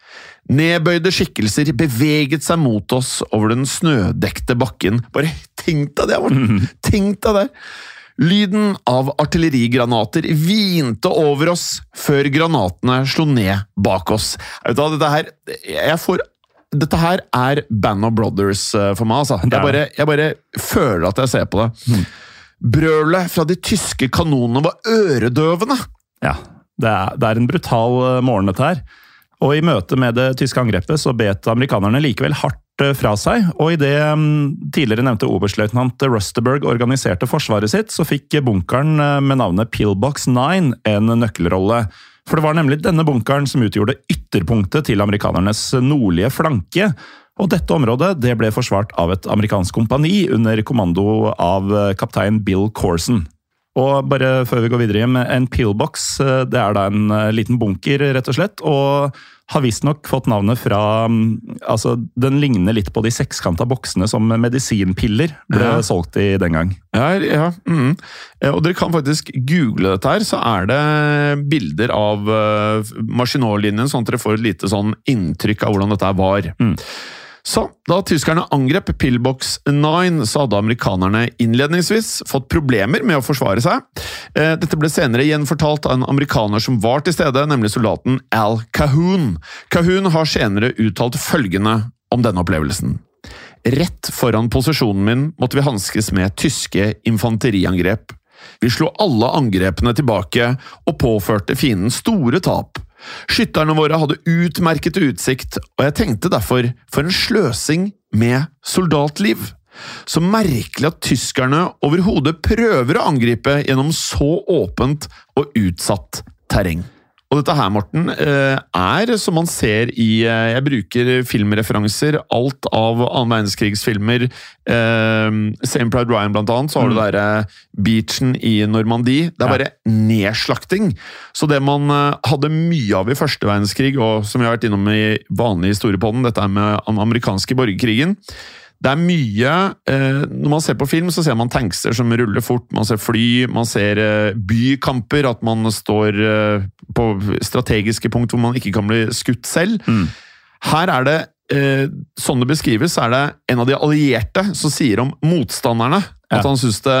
Nedbøyde skikkelser beveget seg mot oss over den snødekte bakken. Bare tenk deg det, Morten! Tenk deg det! Lyden av artillerigranater hvinte over oss før granatene slo ned bak oss. Vet dette her Jeg får dette her er Band of Brothers eh, for meg. altså. Jeg bare, jeg bare føler at jeg ser på det. Brølet fra de tyske kanonene var øredøvende! Ja, det er, det er en brutal eh, morgen, dette her. Og i møte med det tyske angrepet så bet amerikanerne likevel hardt eh, fra seg, og idet tidligere nevnte oberstløytnant Rusterberg organiserte forsvaret sitt, så fikk bunkeren med navnet Pillbox 9 en nøkkelrolle. For det var nemlig denne bunkeren som utgjorde ytterpunktet til amerikanernes nordlige flanke. Og dette området det ble forsvart av et amerikansk kompani under kommando av kaptein Bill Corson. Og bare før vi går videre hjem, en pillbox eh, det er da en eh, liten bunker, rett og slett. Og har visstnok fått navnet fra mm, Altså, den ligner litt på de sekskanta boksene som medisinpiller ble Ja. solgt i den gang. Ja, ja mm. Eh, Og dere kan faktisk google dette her, så er det bilder av uh, Maginot-linjen, sånn at dere får et lite sånn inntrykk av hvordan dette var. var. Så, da tyskerne angrep Pillbox 9, så hadde amerikanerne innledningsvis fått problemer med å forsvare seg. Eh, Dette ble senere gjenfortalt av en amerikaner som var til stede, nemlig soldaten Al Cahoon. Cahoon har senere uttalt følgende om denne opplevelsen. Rett foran posisjonen min måtte vi hanskes med tyske infanteriangrep. Vi slo alle angrepene tilbake og påførte fienden store tap. Skytterne våre hadde utmerket utsikt, og jeg tenkte derfor for en sløsing med soldatliv. Så merkelig at tyskerne overhodet prøver å angripe gjennom så åpent og utsatt terreng. Og dette her, Morten, eh, er som man ser i eh, Jeg bruker filmreferanser. Alt av annen verdenskrigsfilmer. eh, Same Pride Ryan, blant annet. Så har du der eh, beachen i Normandie. Det er bare nedslakting. Så det man hadde mye av i første verdenskrig, og som vi har vært innom i vanlig historiepodden, dette er med den amerikanske borgerkrigen. Det er mye eh, Når man ser på film, så ser man tankser som ruller fort, man ser fly, man ser eh, bykamper, at man står eh, på strategiske punkt hvor man ikke kan bli skutt selv. Her er det, eh, sånn det beskrives, er det en av de allierte som sier om motstanderne at Ja. han syns det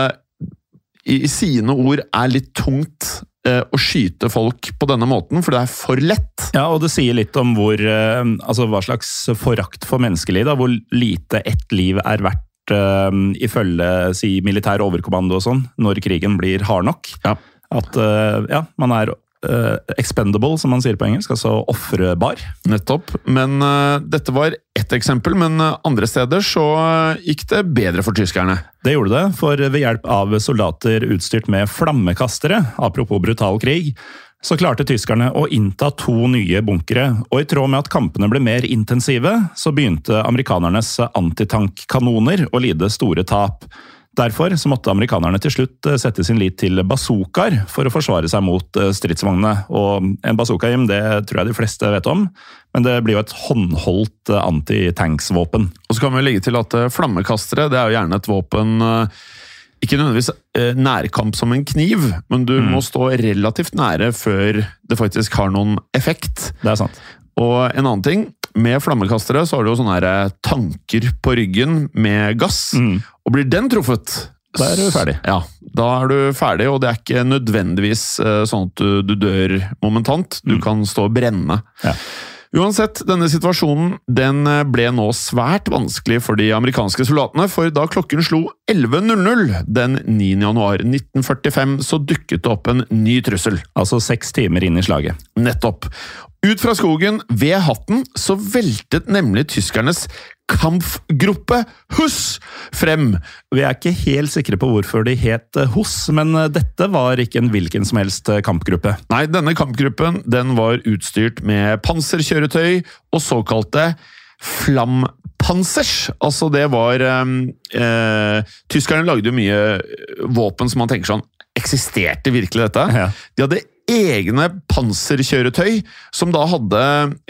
i, i sine ord er litt tungt å skyte folk på denne måten, for det er for lett. Ja, og det sier litt om hvor, eh, altså hva slags forakt for menneskeliv, da, hvor lite ett liv er verdt eh, ifølge si, militær overkommando og sånn, når krigen blir hard nok. Ja. At eh, ja, man er Uh, expendable, som man sier på engelsk, altså ofrebar. Nettopp. Men uh, dette var ett eksempel, men eh, andre steder så eh, gikk det bedre for tyskerne. Det gjorde det, for ved hjelp av soldater utstyrt med flammekastere, apropos brutal krig, så klarte tyskerne å innta to nye bunkere, og i tråd med at kampene ble mer intensive, så begynte amerikanernes antitankkanoner å lide store tap. Derfor så måtte amerikanerne til slutt eh, sette sin lit til bazookaer for å forsvare seg mot eh, stridsvognene. Og en bazookahjem det tror jeg de fleste vet om, men det blir jo et håndholdt eh, antitanksvåpen. Og så kan vi legge til at flammekastere det er jo gjerne et våpen ikke nødvendigvis nærkamp som en kniv, men du må stå relativt nære før det faktisk har noen effekt. Det er sant. Og en annen ting, med flammekastere så har du jo sånne her eh, tanker på ryggen med gass, og blir den truffet Da er du ferdig. Ja, da er du ferdig, og det er ikke nødvendigvis eh, sånn at du, du dør momentant. Du kan stå og brenne. Ja. Uansett, denne situasjonen den eh, ble nå svært vanskelig for de amerikanske soldatene, for da klokken slo 11.00 den 9. januar 1945, så dukket det opp en ny trussel. Altså seks timer inn i slaget. Nettopp. Ut fra skogen, ved hatten, så veltet nemlig tyskernes kampgruppe Huss frem. Vi er ikke helt sikre på hvorfor de het Huss, men eh, dette var ikke en hvilken som helst eh, kampgruppe. Nei, denne kampgruppen den var utstyrt med panserkjøretøy og såkalte flampanzers. Altså, det var eh, eh, Tyskerne lagde jo mye våpen som man tenker sånn Eksisterte virkelig dette? Ja. De hadde egne panserkjøretøy som da hadde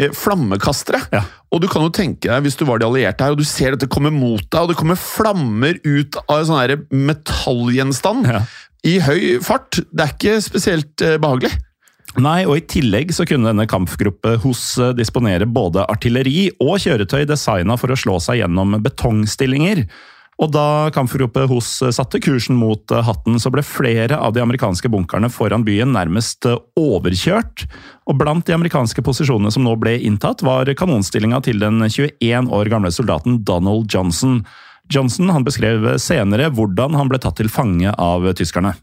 eh, flammekastere. Ja. Og du kan jo tenke deg, hvis du var de allierte her, og du ser dette komme mot deg, og det kommer flammer ut av en sånn metallgjenstand Ja. i høy fart. Det er ikke spesielt eh, behagelig. Nei, og i tillegg så kunne denne kampgruppe hos eh, disponere både artilleri og kjøretøy designa for å slå seg gjennom betongstillinger. Og da kampgruppe hos eh, satte kursen mot eh, hatten, så ble flere av de amerikanske bunkerne foran byen nærmest eh, overkjørt. Og blant de amerikanske posisjonene som nå ble inntatt, var kanonstillinga til den 21 år gamle soldaten Donald Johnson. Johnson han beskrev senere hvordan han ble tatt til fange av tyskerne.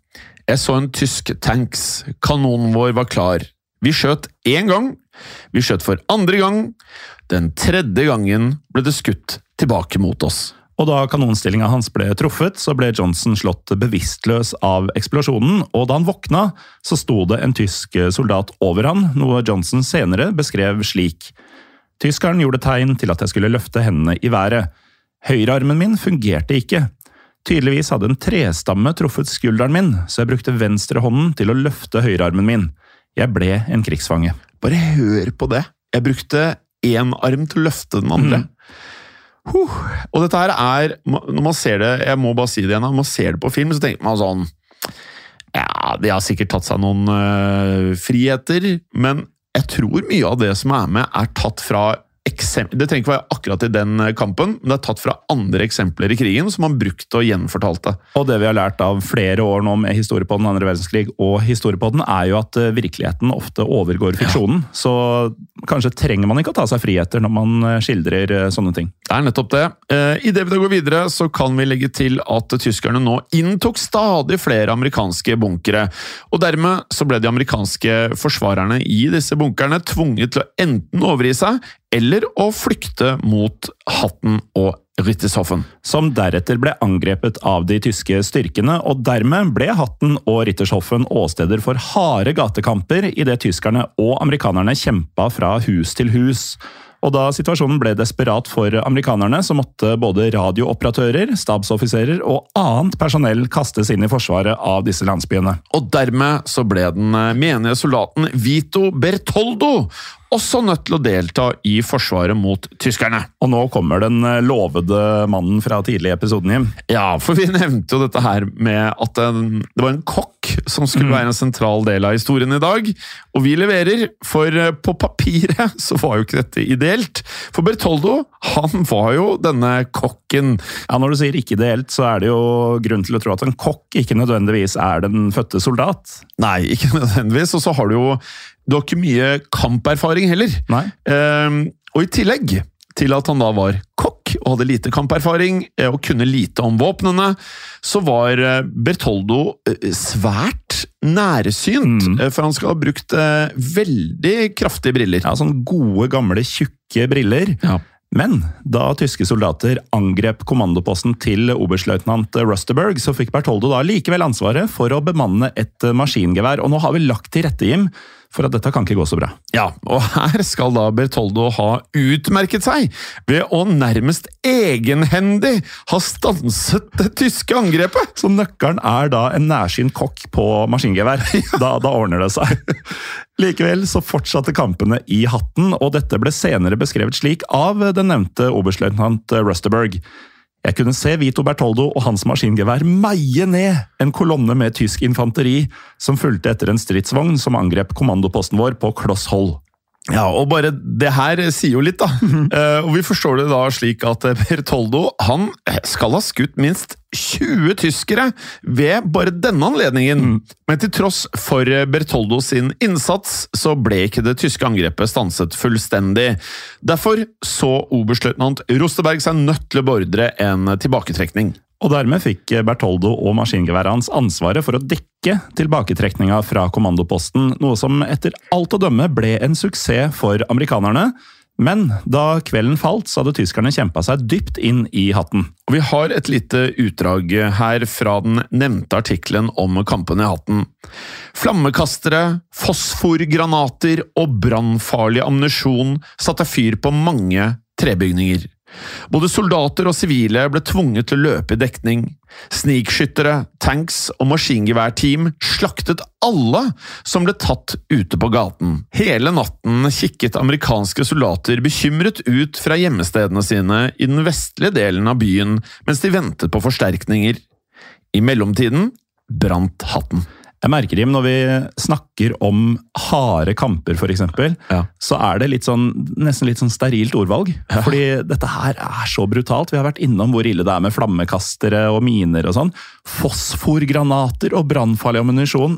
Jeg så en tysk tanks. Kanonen vår var klar. Vi skjøt én gang. Vi skjøt for andre gang. Den tredje gangen ble det skutt tilbake mot oss. Og da kanonstillinga hans ble truffet, så ble Johnson slått bevisstløs av eksplosjonen, og da han våkna, så sto det en tysk soldat over han, noe Johnson senere beskrev slik. Tyskeren gjorde tegn til at jeg skulle løfte hendene i været. Høyrearmen min fungerte ikke. Tydeligvis hadde en trestamme truffet skulderen min, så jeg brukte venstrehånden til å løfte høyrearmen min. Jeg ble en krigsfange. Bare hør på det! Jeg brukte én arm til å løfte den andre. Huh. Og dette her er Når man ser det, jeg må bare si det igjen, når man ser det på film, så tenker man sånn Ja, de har sikkert tatt seg noen uh, friheter, men jeg tror mye av det som er med, er tatt fra eksem- Det trenger ikke være akkurat i den øh, kampen, men det er tatt fra andre eksempler i krigen som man brukte og gjenfortalte. Og det vi har lært av flere år nå med historie på den andre verdenskrig og historie på den, er jo at eh, virkeligheten ofte overgår fiksjonen. Så kanskje trenger man ikke å ta seg friheter når man eh, skildrer eh, sånne ting. Det er nettopp det. Eh, Idet vi da går videre, så kan vi legge til at tyskerne nå inntok stadig flere amerikanske bunkere. Og dermed så ble de amerikanske forsvarerne i disse bunkerne tvunget til å enten overgi seg, eller å flykte mot Hatten og Rittershoffen. Som deretter ble angrepet av de tyske styrkene, og dermed ble Hatten og Rittershoffen åsteder for harde gatekamper idet tyskerne og amerikanerne kjempa fra hus til hus. Og da situasjonen ble desperat for amerikanerne, så måtte både radiooperatører, stabsoffiserer og annet personell kastes inn i forsvaret av disse landsbyene. Og dermed så ble den eh, menige soldaten Vito Bertoldo også nødt til å delta i forsvaret mot tyskerne. Og nå kommer den eh, lovede mannen fra tidlig i episoden, Jim. Ja, for vi <laughs> nevnte jo dette her med at en, det var en kokk som skulle være en sentral del av historien i dag. Og vi leverer, for eh, på papiret <laughs> så var jo ikke dette ideelt. For Bertoldo, han var jo denne kokken. Ja, Når du sier ikke ideelt, så er det jo grunn til å tro at en kokk ikke nødvendigvis er den fødte soldat. Nei, ikke nødvendigvis. Og så har du jo Du har ikke mye kamperfaring heller. Nei. Ehm, og i tillegg til at han da var kokk og hadde lite kamperfaring eh, og kunne lite om våpnene, så var eh, Bertoldo eh, svært nærsynt. Mm. For han skal ha brukt veldig kraftige briller. Ja, Sånn gode, gamle, tjukke briller. Ja. Men da tyske soldater angrep kommandoposten til oberstløytnant Rusterberg, så fikk Bertoldo da likevel ansvaret for å bemanne et maskingevær. Og nå har vi lagt til rette, Jim, for at dette kan ikke gå så bra. Ja, og her skal da Bertoldo ha utmerket seg ved å nærmest egenhendig ha stanset det tyske angrepet! Så nøkkelen er da en nærsynt kokk på maskingevær. <laughs> Da, da ordner det seg. Likevel så fortsatte kampene i hatten, og dette ble senere beskrevet slik av den nevnte oberstløytnant Rusterberg. Jeg kunne se Vito Bertoldo og hans maskingevær meie ned en kolonne med tysk infanteri som fulgte etter en stridsvogn som angrep kommandoposten vår på kloss hold. Ja, og bare det her sier jo litt, da. Eh, og vi forstår det da slik at eh, Bertoldo han skal ha skutt minst 20 tyskere ved bare denne anledningen. Men til tross for eh, Bertoldo sin innsats, så ble ikke det tyske angrepet stanset fullstendig. Derfor så oberstløytnant Rosteberg seg nødt til å beordre en tilbaketrekning. Og dermed fikk Bertoldo og maskingeværet hans ansvaret for å dekke tilbaketrekninga fra kommandoposten, noe som etter alt å dømme ble en suksess for amerikanerne. Men da kvelden falt, så hadde tyskerne kjempa seg dypt inn i hatten. Og Vi har et lite utdrag her fra den nevnte artikkelen om kampene i hatten. Flammekastere, fosforgranater og brannfarlig ammunisjon satte fyr på mange trebygninger. Både soldater og sivile ble tvunget til å løpe i dekning. Snikskyttere, tanks og maskingeværteam slaktet alle som ble tatt ute på gaten. Hele natten kikket amerikanske soldater bekymret ut fra hjemmestedene sine i den vestlige delen av byen mens de ventet på forsterkninger. I mellomtiden brant hatten. Jeg merker Jim, når vi snakker om harde kamper, f.eks., Ja. så er det litt sånn, nesten litt sånn sterilt ordvalg. Fordi dette her er så brutalt. Vi har vært innom hvor ille det er med flammekastere og miner og sånn. Fosforgranater og brannfarlig ammunisjon.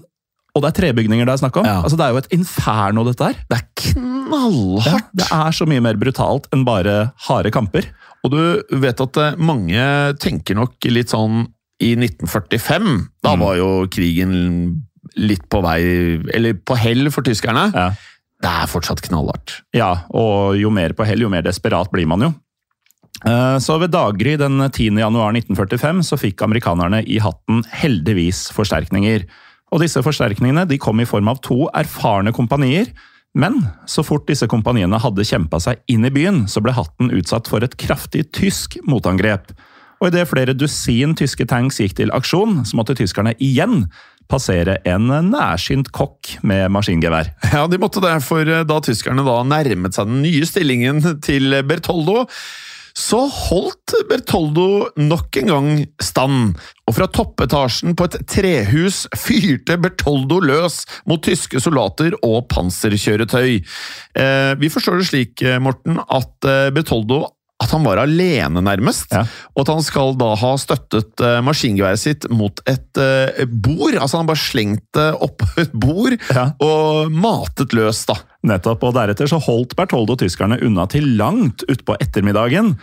Og det er trebygninger det er snakk om. Ja. Altså, det er jo et inferno, dette her. Det er knallhardt! Ja, det er så mye mer brutalt enn bare harde kamper. Og du vet at eh, mange tenker nok litt sånn i 1945. Da Mm. var jo krigen litt på vei Eller på hell for tyskerne. Ja. Det er fortsatt knallhardt. Ja, og jo mer på hell, jo mer desperat blir man jo. Eh, Så ved daggry den 10. januar 1945 så fikk amerikanerne i hatten heldigvis forsterkninger. Og disse forsterkningene de kom i form av to erfarne kompanier. Men så fort disse kompaniene hadde kjempa seg inn i byen, så ble hatten utsatt for et kraftig tysk motangrep. Og idet flere dusin tyske tanks gikk til aksjon, så måtte tyskerne igjen passere en nærsynt kokk med maskingevær. <laughs> Ja, de måtte det, for eh, da tyskerne da nærmet seg den nye stillingen til Bertoldo, så holdt Bertoldo nok en gang stand, og fra toppetasjen på et trehus fyrte Bertoldo løs mot tyske soldater og panserkjøretøy. Eh, vi forstår det slik, eh, Morten, at Bertoldo at han var alene, nærmest, Ja. og at han skal da ha støttet uh, maskingeværet sitt mot et uh, bord. Altså, han bare slengte oppå <laughs> et bord Ja. og matet løs, da. Nettopp, og deretter så holdt Bertoldo tyskerne unna til langt utpå ettermiddagen,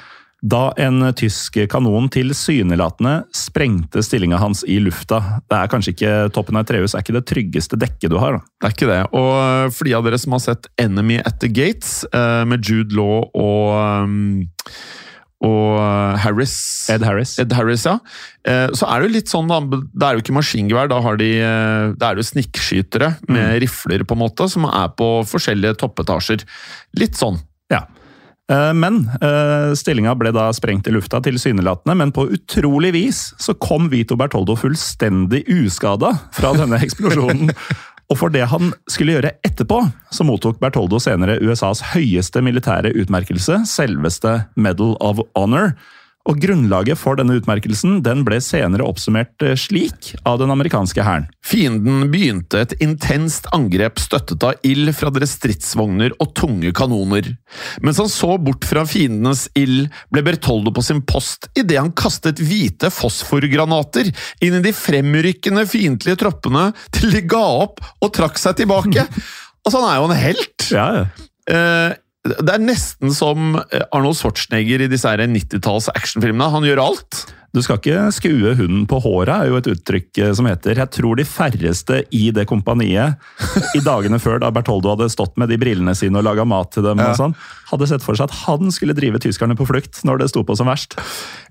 da en tysk kanon tilsynelatende sprengte stillinga hans i lufta. Det er kanskje ikke toppen av et trehus, er ikke det tryggeste dekket du har. da. Det er ikke det. Og eh, for de av dere som har sett Enemy at the Gates eh, med Jude Law og um, og eh, Harris Ed Harris. Ed Harris, ja. Eh, Så er det jo litt sånn. Det er jo ikke maskingevær, da har de eh, Det er jo snikskytere med rifler, på en måte, som er på forskjellige toppetasjer. Litt sånn. Ja. Eh, Men eh, stillinga ble da sprengt i lufta tilsynelatende, men på utrolig vis så kom Vito Bertoldo fullstendig uskada fra denne <laughs> eksplosjonen. Og for det han skulle gjøre etterpå, så mottok Bertoldo senere USAs høyeste militære utmerkelse, selveste Medal of Honor. Og grunnlaget for denne utmerkelsen den ble senere oppsummert eh, slik av den amerikanske hæren. Fienden begynte et intenst angrep støttet av ild fra deres stridsvogner og tunge kanoner. Mens han så bort fra fiendenes ild, ble Bertoldo på sin post idet han kastet hvite fosforgranater inn i de fremrykkende fiendtlige troppene til de ga opp og trakk seg tilbake. <laughs> Altså, han er jo en helt! Ja, ja. Eh, det er nesten som Arnold Schwarzenegger i disse 90-talls actionfilmene. Han gjør alt. Du skal ikke skue hunden på håret, er jo et uttrykk eh, som heter Jeg tror de færreste i det kompaniet, i dagene før da Bertoldo hadde stått med de brillene sine og laga mat til dem, og sånn, hadde sett for seg at han skulle drive tyskerne på flukt når det sto på som verst.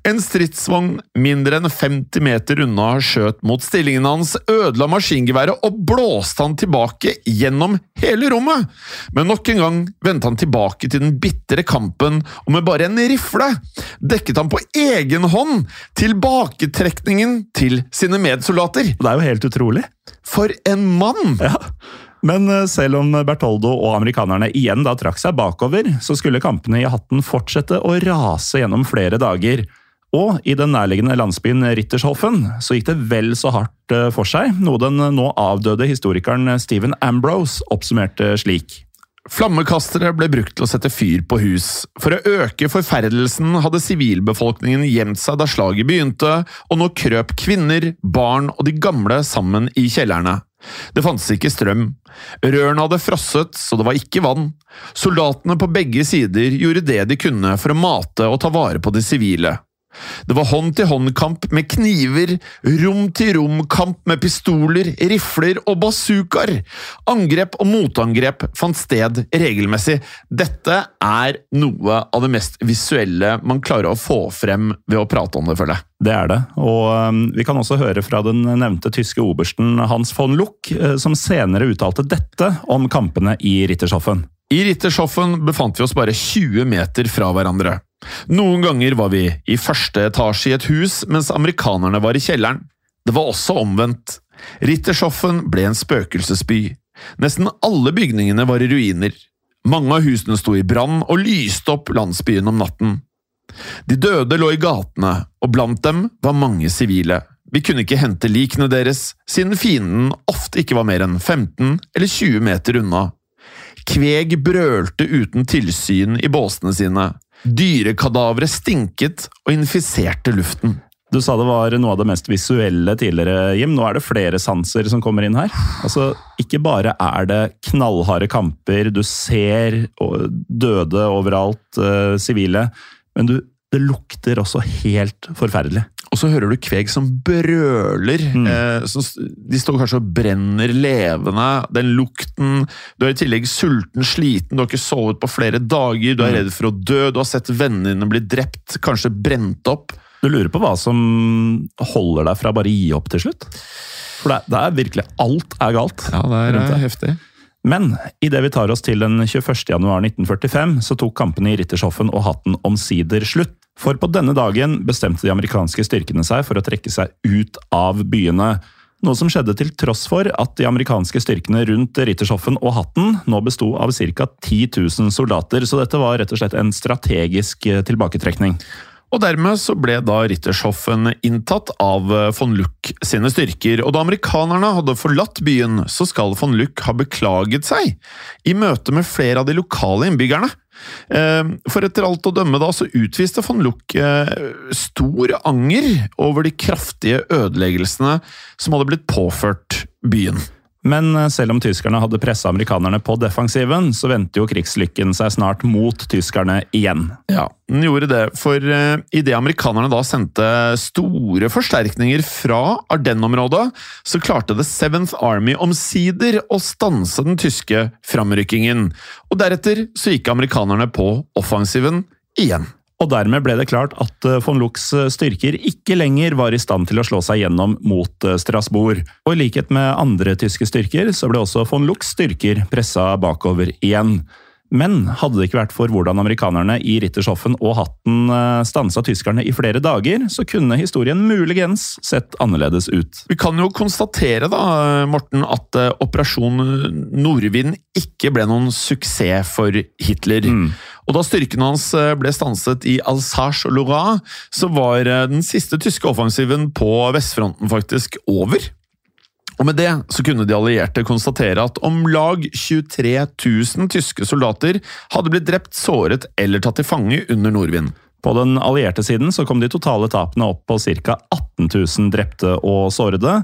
En stridsvogn mindre enn 50 meter unna skjøt mot stillingen hans, ødela maskingeværet og blåste han tilbake gjennom hele rommet. Men nok en gang vendte han tilbake til den bitre kampen, og med bare en rifle dekket han på egen hånd tilbaketrekningen til sine medsoldater. Det er jo helt utrolig. For en mann! Ja. Men eh, selv om Bertoldo og amerikanerne igjen da trakk seg bakover, så skulle kampene i hatten fortsette å rase gjennom flere dager. Og i den nærliggende landsbyen Rittershoffen så gikk det vel så hardt eh, for seg, noe den nå avdøde historikeren Stephen Ambrose oppsummerte slik. Flammekastere ble brukt til å sette fyr på hus. For å øke forferdelsen hadde sivilbefolkningen gjemt seg da slaget begynte, og nå krøp kvinner, barn og de gamle sammen i kjellerne. Det fantes ikke strøm. Rørene hadde frosset, så det var ikke vann. Soldatene på begge sider gjorde det de kunne for å mate og ta vare på de sivile. Det var hånd-til-hånd-kamp med kniver, rom-til-rom-kamp med pistoler, rifler og bazookaer. Angrep og motangrep fant sted regelmessig. Dette er noe av det mest visuelle man klarer å få frem ved å prate om det, føler jeg. Det er det, og um, vi kan også høre fra den nevnte tyske obersten Hans von Luck, eh, som senere uttalte dette om kampene i Rittershoffen. I Rittershoffen befant vi oss bare 20 meter fra hverandre. Noen ganger var vi i første etasje i et hus, mens amerikanerne var i kjelleren. Det var også omvendt. Rittershoffen ble en spøkelsesby. Nesten alle bygningene var i ruiner. Mange av husene sto i brann og lyste opp landsbyen om natten. De døde lå i gatene, og blant dem var mange sivile. Vi kunne ikke hente likene deres, siden fienden ofte ikke var mer enn 15 eller 20 meter unna. Kveg brølte uten tilsyn i båsene sine. Dyrekadavre stinket og infiserte luften. Du sa det var noe av det mest visuelle tidligere, Jim. Nå er det flere sanser som kommer inn her. Altså, Ikke bare er det knallharde kamper, du ser døde overalt, eh, sivile, men du, det lukter også helt forferdelig. Og så hører du kveg som brøler. Mm. Eh, så de står kanskje og brenner levende. Den lukten Du er i tillegg sulten, sliten, du har ikke sovet på flere dager, du er Mm. redd for å dø, du har sett vennene dine bli drept, kanskje brent opp. Du lurer på hva som holder deg fra bare å gi opp til slutt? For det, det er virkelig Alt er galt. Ja, det er det er heftig. Men idet vi tar oss til den 21. januar 1945, så tok kampene i Rittershoffen og Hatten omsider slutt. For på denne dagen bestemte de amerikanske styrkene seg for å trekke seg ut av byene. Noe som skjedde til tross for at de amerikanske styrkene rundt Rittershoffen og Hatten nå besto av ca. 10 000 soldater, så dette var rett og slett en strategisk eh, tilbaketrekning. Og dermed så ble da Rittershoffen inntatt av eh, von Luck sine styrker, og da amerikanerne hadde forlatt byen, så skal von Luck ha beklaget seg i møte med flere av de lokale innbyggerne. Eh, For etter alt å dømme da, så utviste von Luck eh, stor anger over de kraftige ødeleggelsene som hadde blitt påført byen. Men eh, selv om tyskerne hadde pressa amerikanerne på defensiven, så vendte jo krigslykken seg snart mot tyskerne igjen. Ja, den gjorde det, for uh, idet amerikanerne da sendte store forsterkninger fra Ardennes-området, så klarte The Seventh Army omsider å stanse den tyske framrykkingen. Og deretter så gikk amerikanerne på offensiven igjen. Og dermed ble det klart at eh, von Luchs styrker ikke lenger var i stand til å slå seg gjennom mot eh, Strasbourg. Og i likhet med andre tyske styrker, så ble også von Luchs styrker pressa bakover igjen. Men hadde det ikke vært for hvordan amerikanerne i Rittershoffen og Hatten eh, stansa tyskerne i flere dager, så kunne historien muligens sett annerledes ut. Vi kan jo konstatere da, Morten, at eh, Operasjon Nordvind ikke ble noen suksess for Hitler. Og da styrkene hans eh, ble stanset i Alsace og så var eh, den siste tyske offensiven på vestfronten faktisk over. Og med det så kunne de allierte konstatere at om lag 23 000 tyske soldater hadde blitt drept, såret eller tatt til fange under Nordvind. På den allierte siden så kom de totale tapene opp på ca. 18 000 drepte og sårede.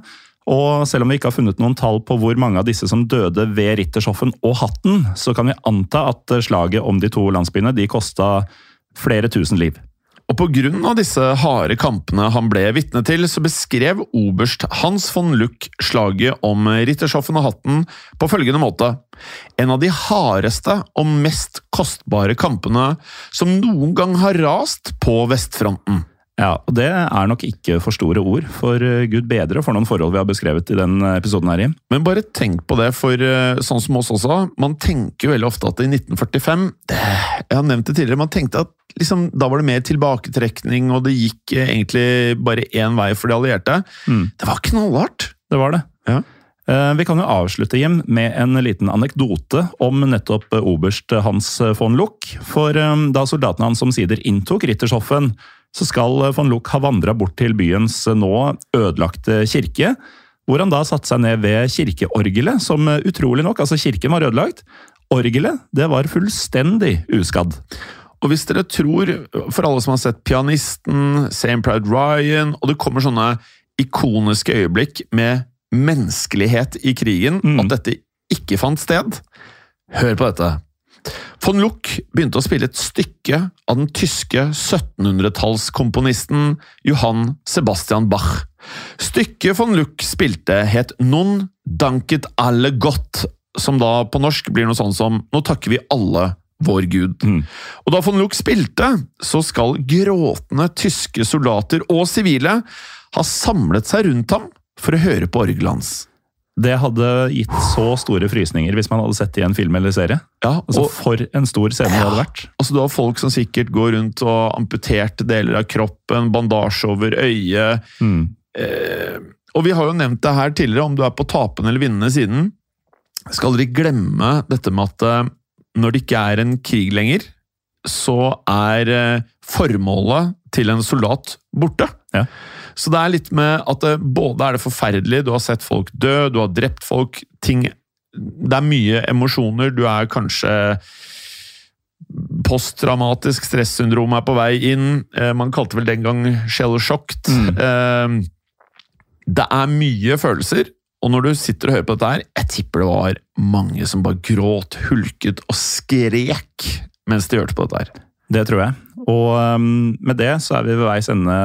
Og selv om vi ikke har funnet noen tall på hvor mange av disse som døde ved Rittershoffen og Hatten, så kan vi anta at slaget om de to landsbyene de kosta flere tusen liv. Og av disse harde kampene han ble vitne til, så beskrev oberst Hans von Luck slaget om Rittershoffen og Hatten på følgende måte. En av de hardeste og mest kostbare kampene som noen gang har rast på vestfronten. Ja, og Det er nok ikke for store ord, for eh, gud bedre for noen forhold vi har beskrevet i den episoden her, Jim. Men bare tenk på det, for eh, sånn som oss også, man tenker jo veldig ofte at i 1945 det, Jeg har nevnt det tidligere, man tenkte at liksom, da var det mer tilbaketrekning, og det gikk eh, egentlig bare én vei for de allierte. Mm. Det var knallhardt! Det var det. Ja. Eh, Vi kan jo avslutte, Jim, med en liten anekdote om nettopp oberst Hans von Luck. For eh, da soldatene hans omsider inntok Rittershoffen, så skal eh, von Luck ha vandra bort til byens eh, nå ødelagte kirke, hvor han da satte seg ned ved kirkeorgelet, som eh, utrolig nok, altså kirken var ødelagt, orgelet det var fullstendig uskadd. Og hvis dere tror, for alle som har sett Pianisten, Same Pride Ryan, og det kommer sånne ikoniske øyeblikk med menneskelighet i krigen, at dette ikke fant sted, hør på dette. Von Luck begynte å spille et stykke av den tyske 1700-tallskomponisten Johan Sebastian Bach. Stykket von Luck spilte het Non danket alle godt, som da på norsk blir noe sånn som Nå takker vi alle vår Gud. Og da von Luck spilte, så skal gråtende tyske soldater og sivile ha samlet seg rundt ham for å høre på orgelet hans. Det hadde gitt så store frysninger hvis man hadde sett det i en film eller serie. Ja, Altså For en stor scene det hadde vært. Altså, du har folk som sikkert går rundt og amputerte deler av kroppen, bandasje over øyet. Eh, og vi har jo nevnt det her tidligere, om du er på tapende eller vinnende siden. Skal dere glemme dette med at eh, når det ikke er en krig lenger, så er eh, formålet til en soldat borte. Ja. Så det er litt med at både er det forferdelig, du har sett folk dø, du har drept folk, ting Det er mye emosjoner, du er kanskje Posttraumatisk stressyndrom er på vei inn. Eh, man kalte vel den gang shell-shocked. Eh, det er mye følelser, og når du sitter og hører på dette her, jeg tipper det var mange som bare gråt, hulket og skrek mens de hørte på dette her. Det tror jeg. Og um, med det så er vi ved veis ende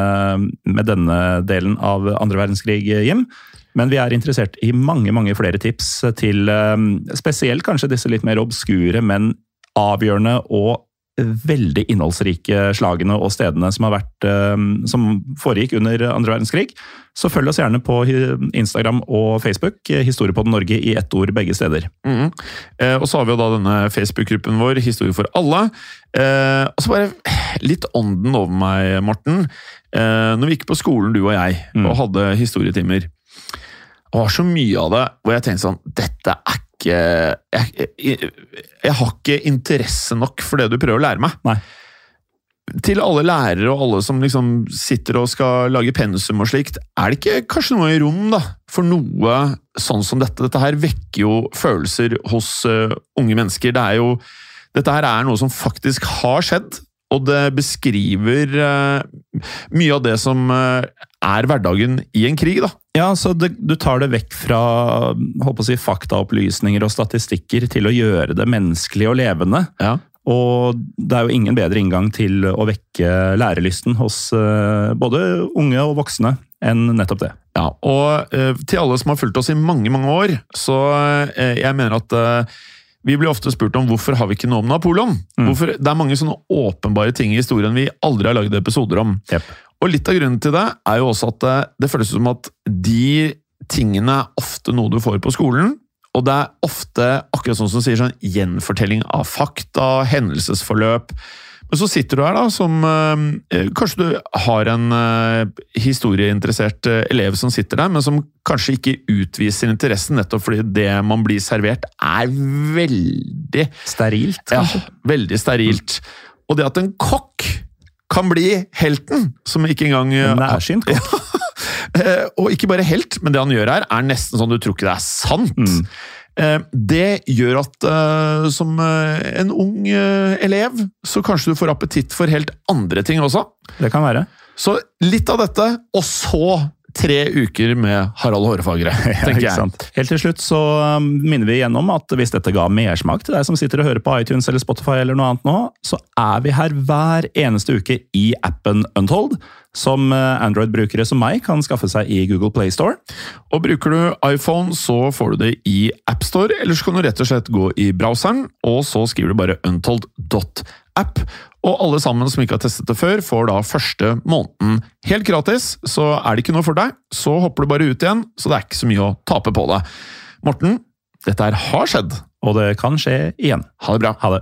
med denne delen av andre verdenskrig, Jim. Men vi er interessert i mange mange flere tips til um, spesielt kanskje disse litt mer obskure, men avgjørende og veldig innholdsrike slagene og stedene som, har vært, um, som foregikk under andre verdenskrig. Så følg oss gjerne på Instagram og Facebook, Historiepodden Norge i ett ord begge steder. Mm. Eh, og så har vi jo da denne Facebook-gruppen vår, Historie for alle. Eh, og så bare litt ånden over meg, Morten. Eh, når vi gikk på skolen, du og jeg, og hadde historietimer, det var så mye av det hvor jeg tenkte sånn Dette er ikke jeg, jeg, jeg har ikke interesse nok for det du prøver å lære meg. Nei. Til alle lærere og alle som liksom sitter og skal lage pensum og slikt, er det ikke kanskje noe i rom da, for noe sånn som dette? Dette her vekker jo følelser hos uh, unge mennesker. Det er jo, dette her er noe som faktisk har skjedd, og det beskriver uh, mye av det som eh, er hverdagen i en krig. da. Ja, så det, du tar det vekk fra håper å si, faktaopplysninger og statistikker til å gjøre det menneskelig og levende. Ja. Og det er jo ingen bedre inngang til å vekke lærelysten hos eh, både unge og voksne enn nettopp det. Ja, og eh, til alle som har fulgt oss i mange, mange år, så eh, jeg mener at vi blir ofte spurt om hvorfor har vi ikke noe om Napoleon. Hvorfor, det er mange sånne åpenbare ting i historien vi aldri har laget episoder om. Jep. Og litt av grunnen til det er jo også at det, det føles som at de tingene er ofte noe du får på skolen. Og det er ofte akkurat sånn som sier, sånn gjenfortelling av fakta, hendelsesforløp. Men så sitter du her da, som øh, Kanskje du har en øh, historieinteressert øh, elev som sitter der, men som kanskje ikke utviser interessen, nettopp fordi det man blir servert, er veldig Sterilt, ja, veldig sterilt. Og det at en kokk kan bli helten, som ikke engang eh, Nærsynt kokk. Ja. <laughs> Og ikke bare helt, men det han gjør her, er nesten sånn du tror ikke det er sant. Mm. Det gjør at eh, som eh, en ung eh, elev, så kanskje du får appetitt for helt andre ting også. Det kan være. Så litt av dette, og så tre uker med Harald Hårfagre, <laughs> tenker jeg. Helt til slutt så um, minner vi igjennom at hvis dette ga mersmak til deg som sitter og hører på iTunes eller Spotify eller noe annet nå, så er vi her hver eneste uke i appen Untold, som uh, Android-brukere som meg kan skaffe seg i Google Play Store. Og bruker du iPhone, så får du det i AppStore, eller så kan du rett og slett gå i browseren, og så skriver du bare untold.app. Og alle sammen som ikke har testet det før, får da første måneden helt gratis. Så er det ikke noe for deg, så hopper du bare ut igjen, så det er ikke så mye å tape på det. Morten, dette her har skjedd. Og det kan skje igjen. Ha det bra. Ha det.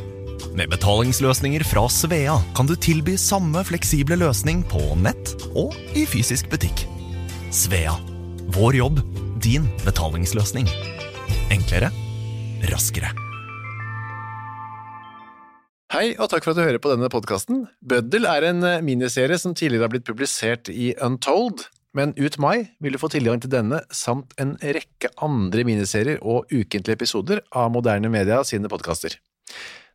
Med betalingsløsninger fra Svea kan du tilby samme fleksible løsning på nett og i fysisk butikk. Svea vår jobb, din betalingsløsning. Enklere, raskere. Hei, og takk for at du hører på denne podkasten. Bøddel er en eh, miniserie som tidligere har blitt publisert i Untold, men ut mai vil du få tilgang til denne samt en rekke andre miniserier og ukentlige episoder av Moderne Media sine podkaster.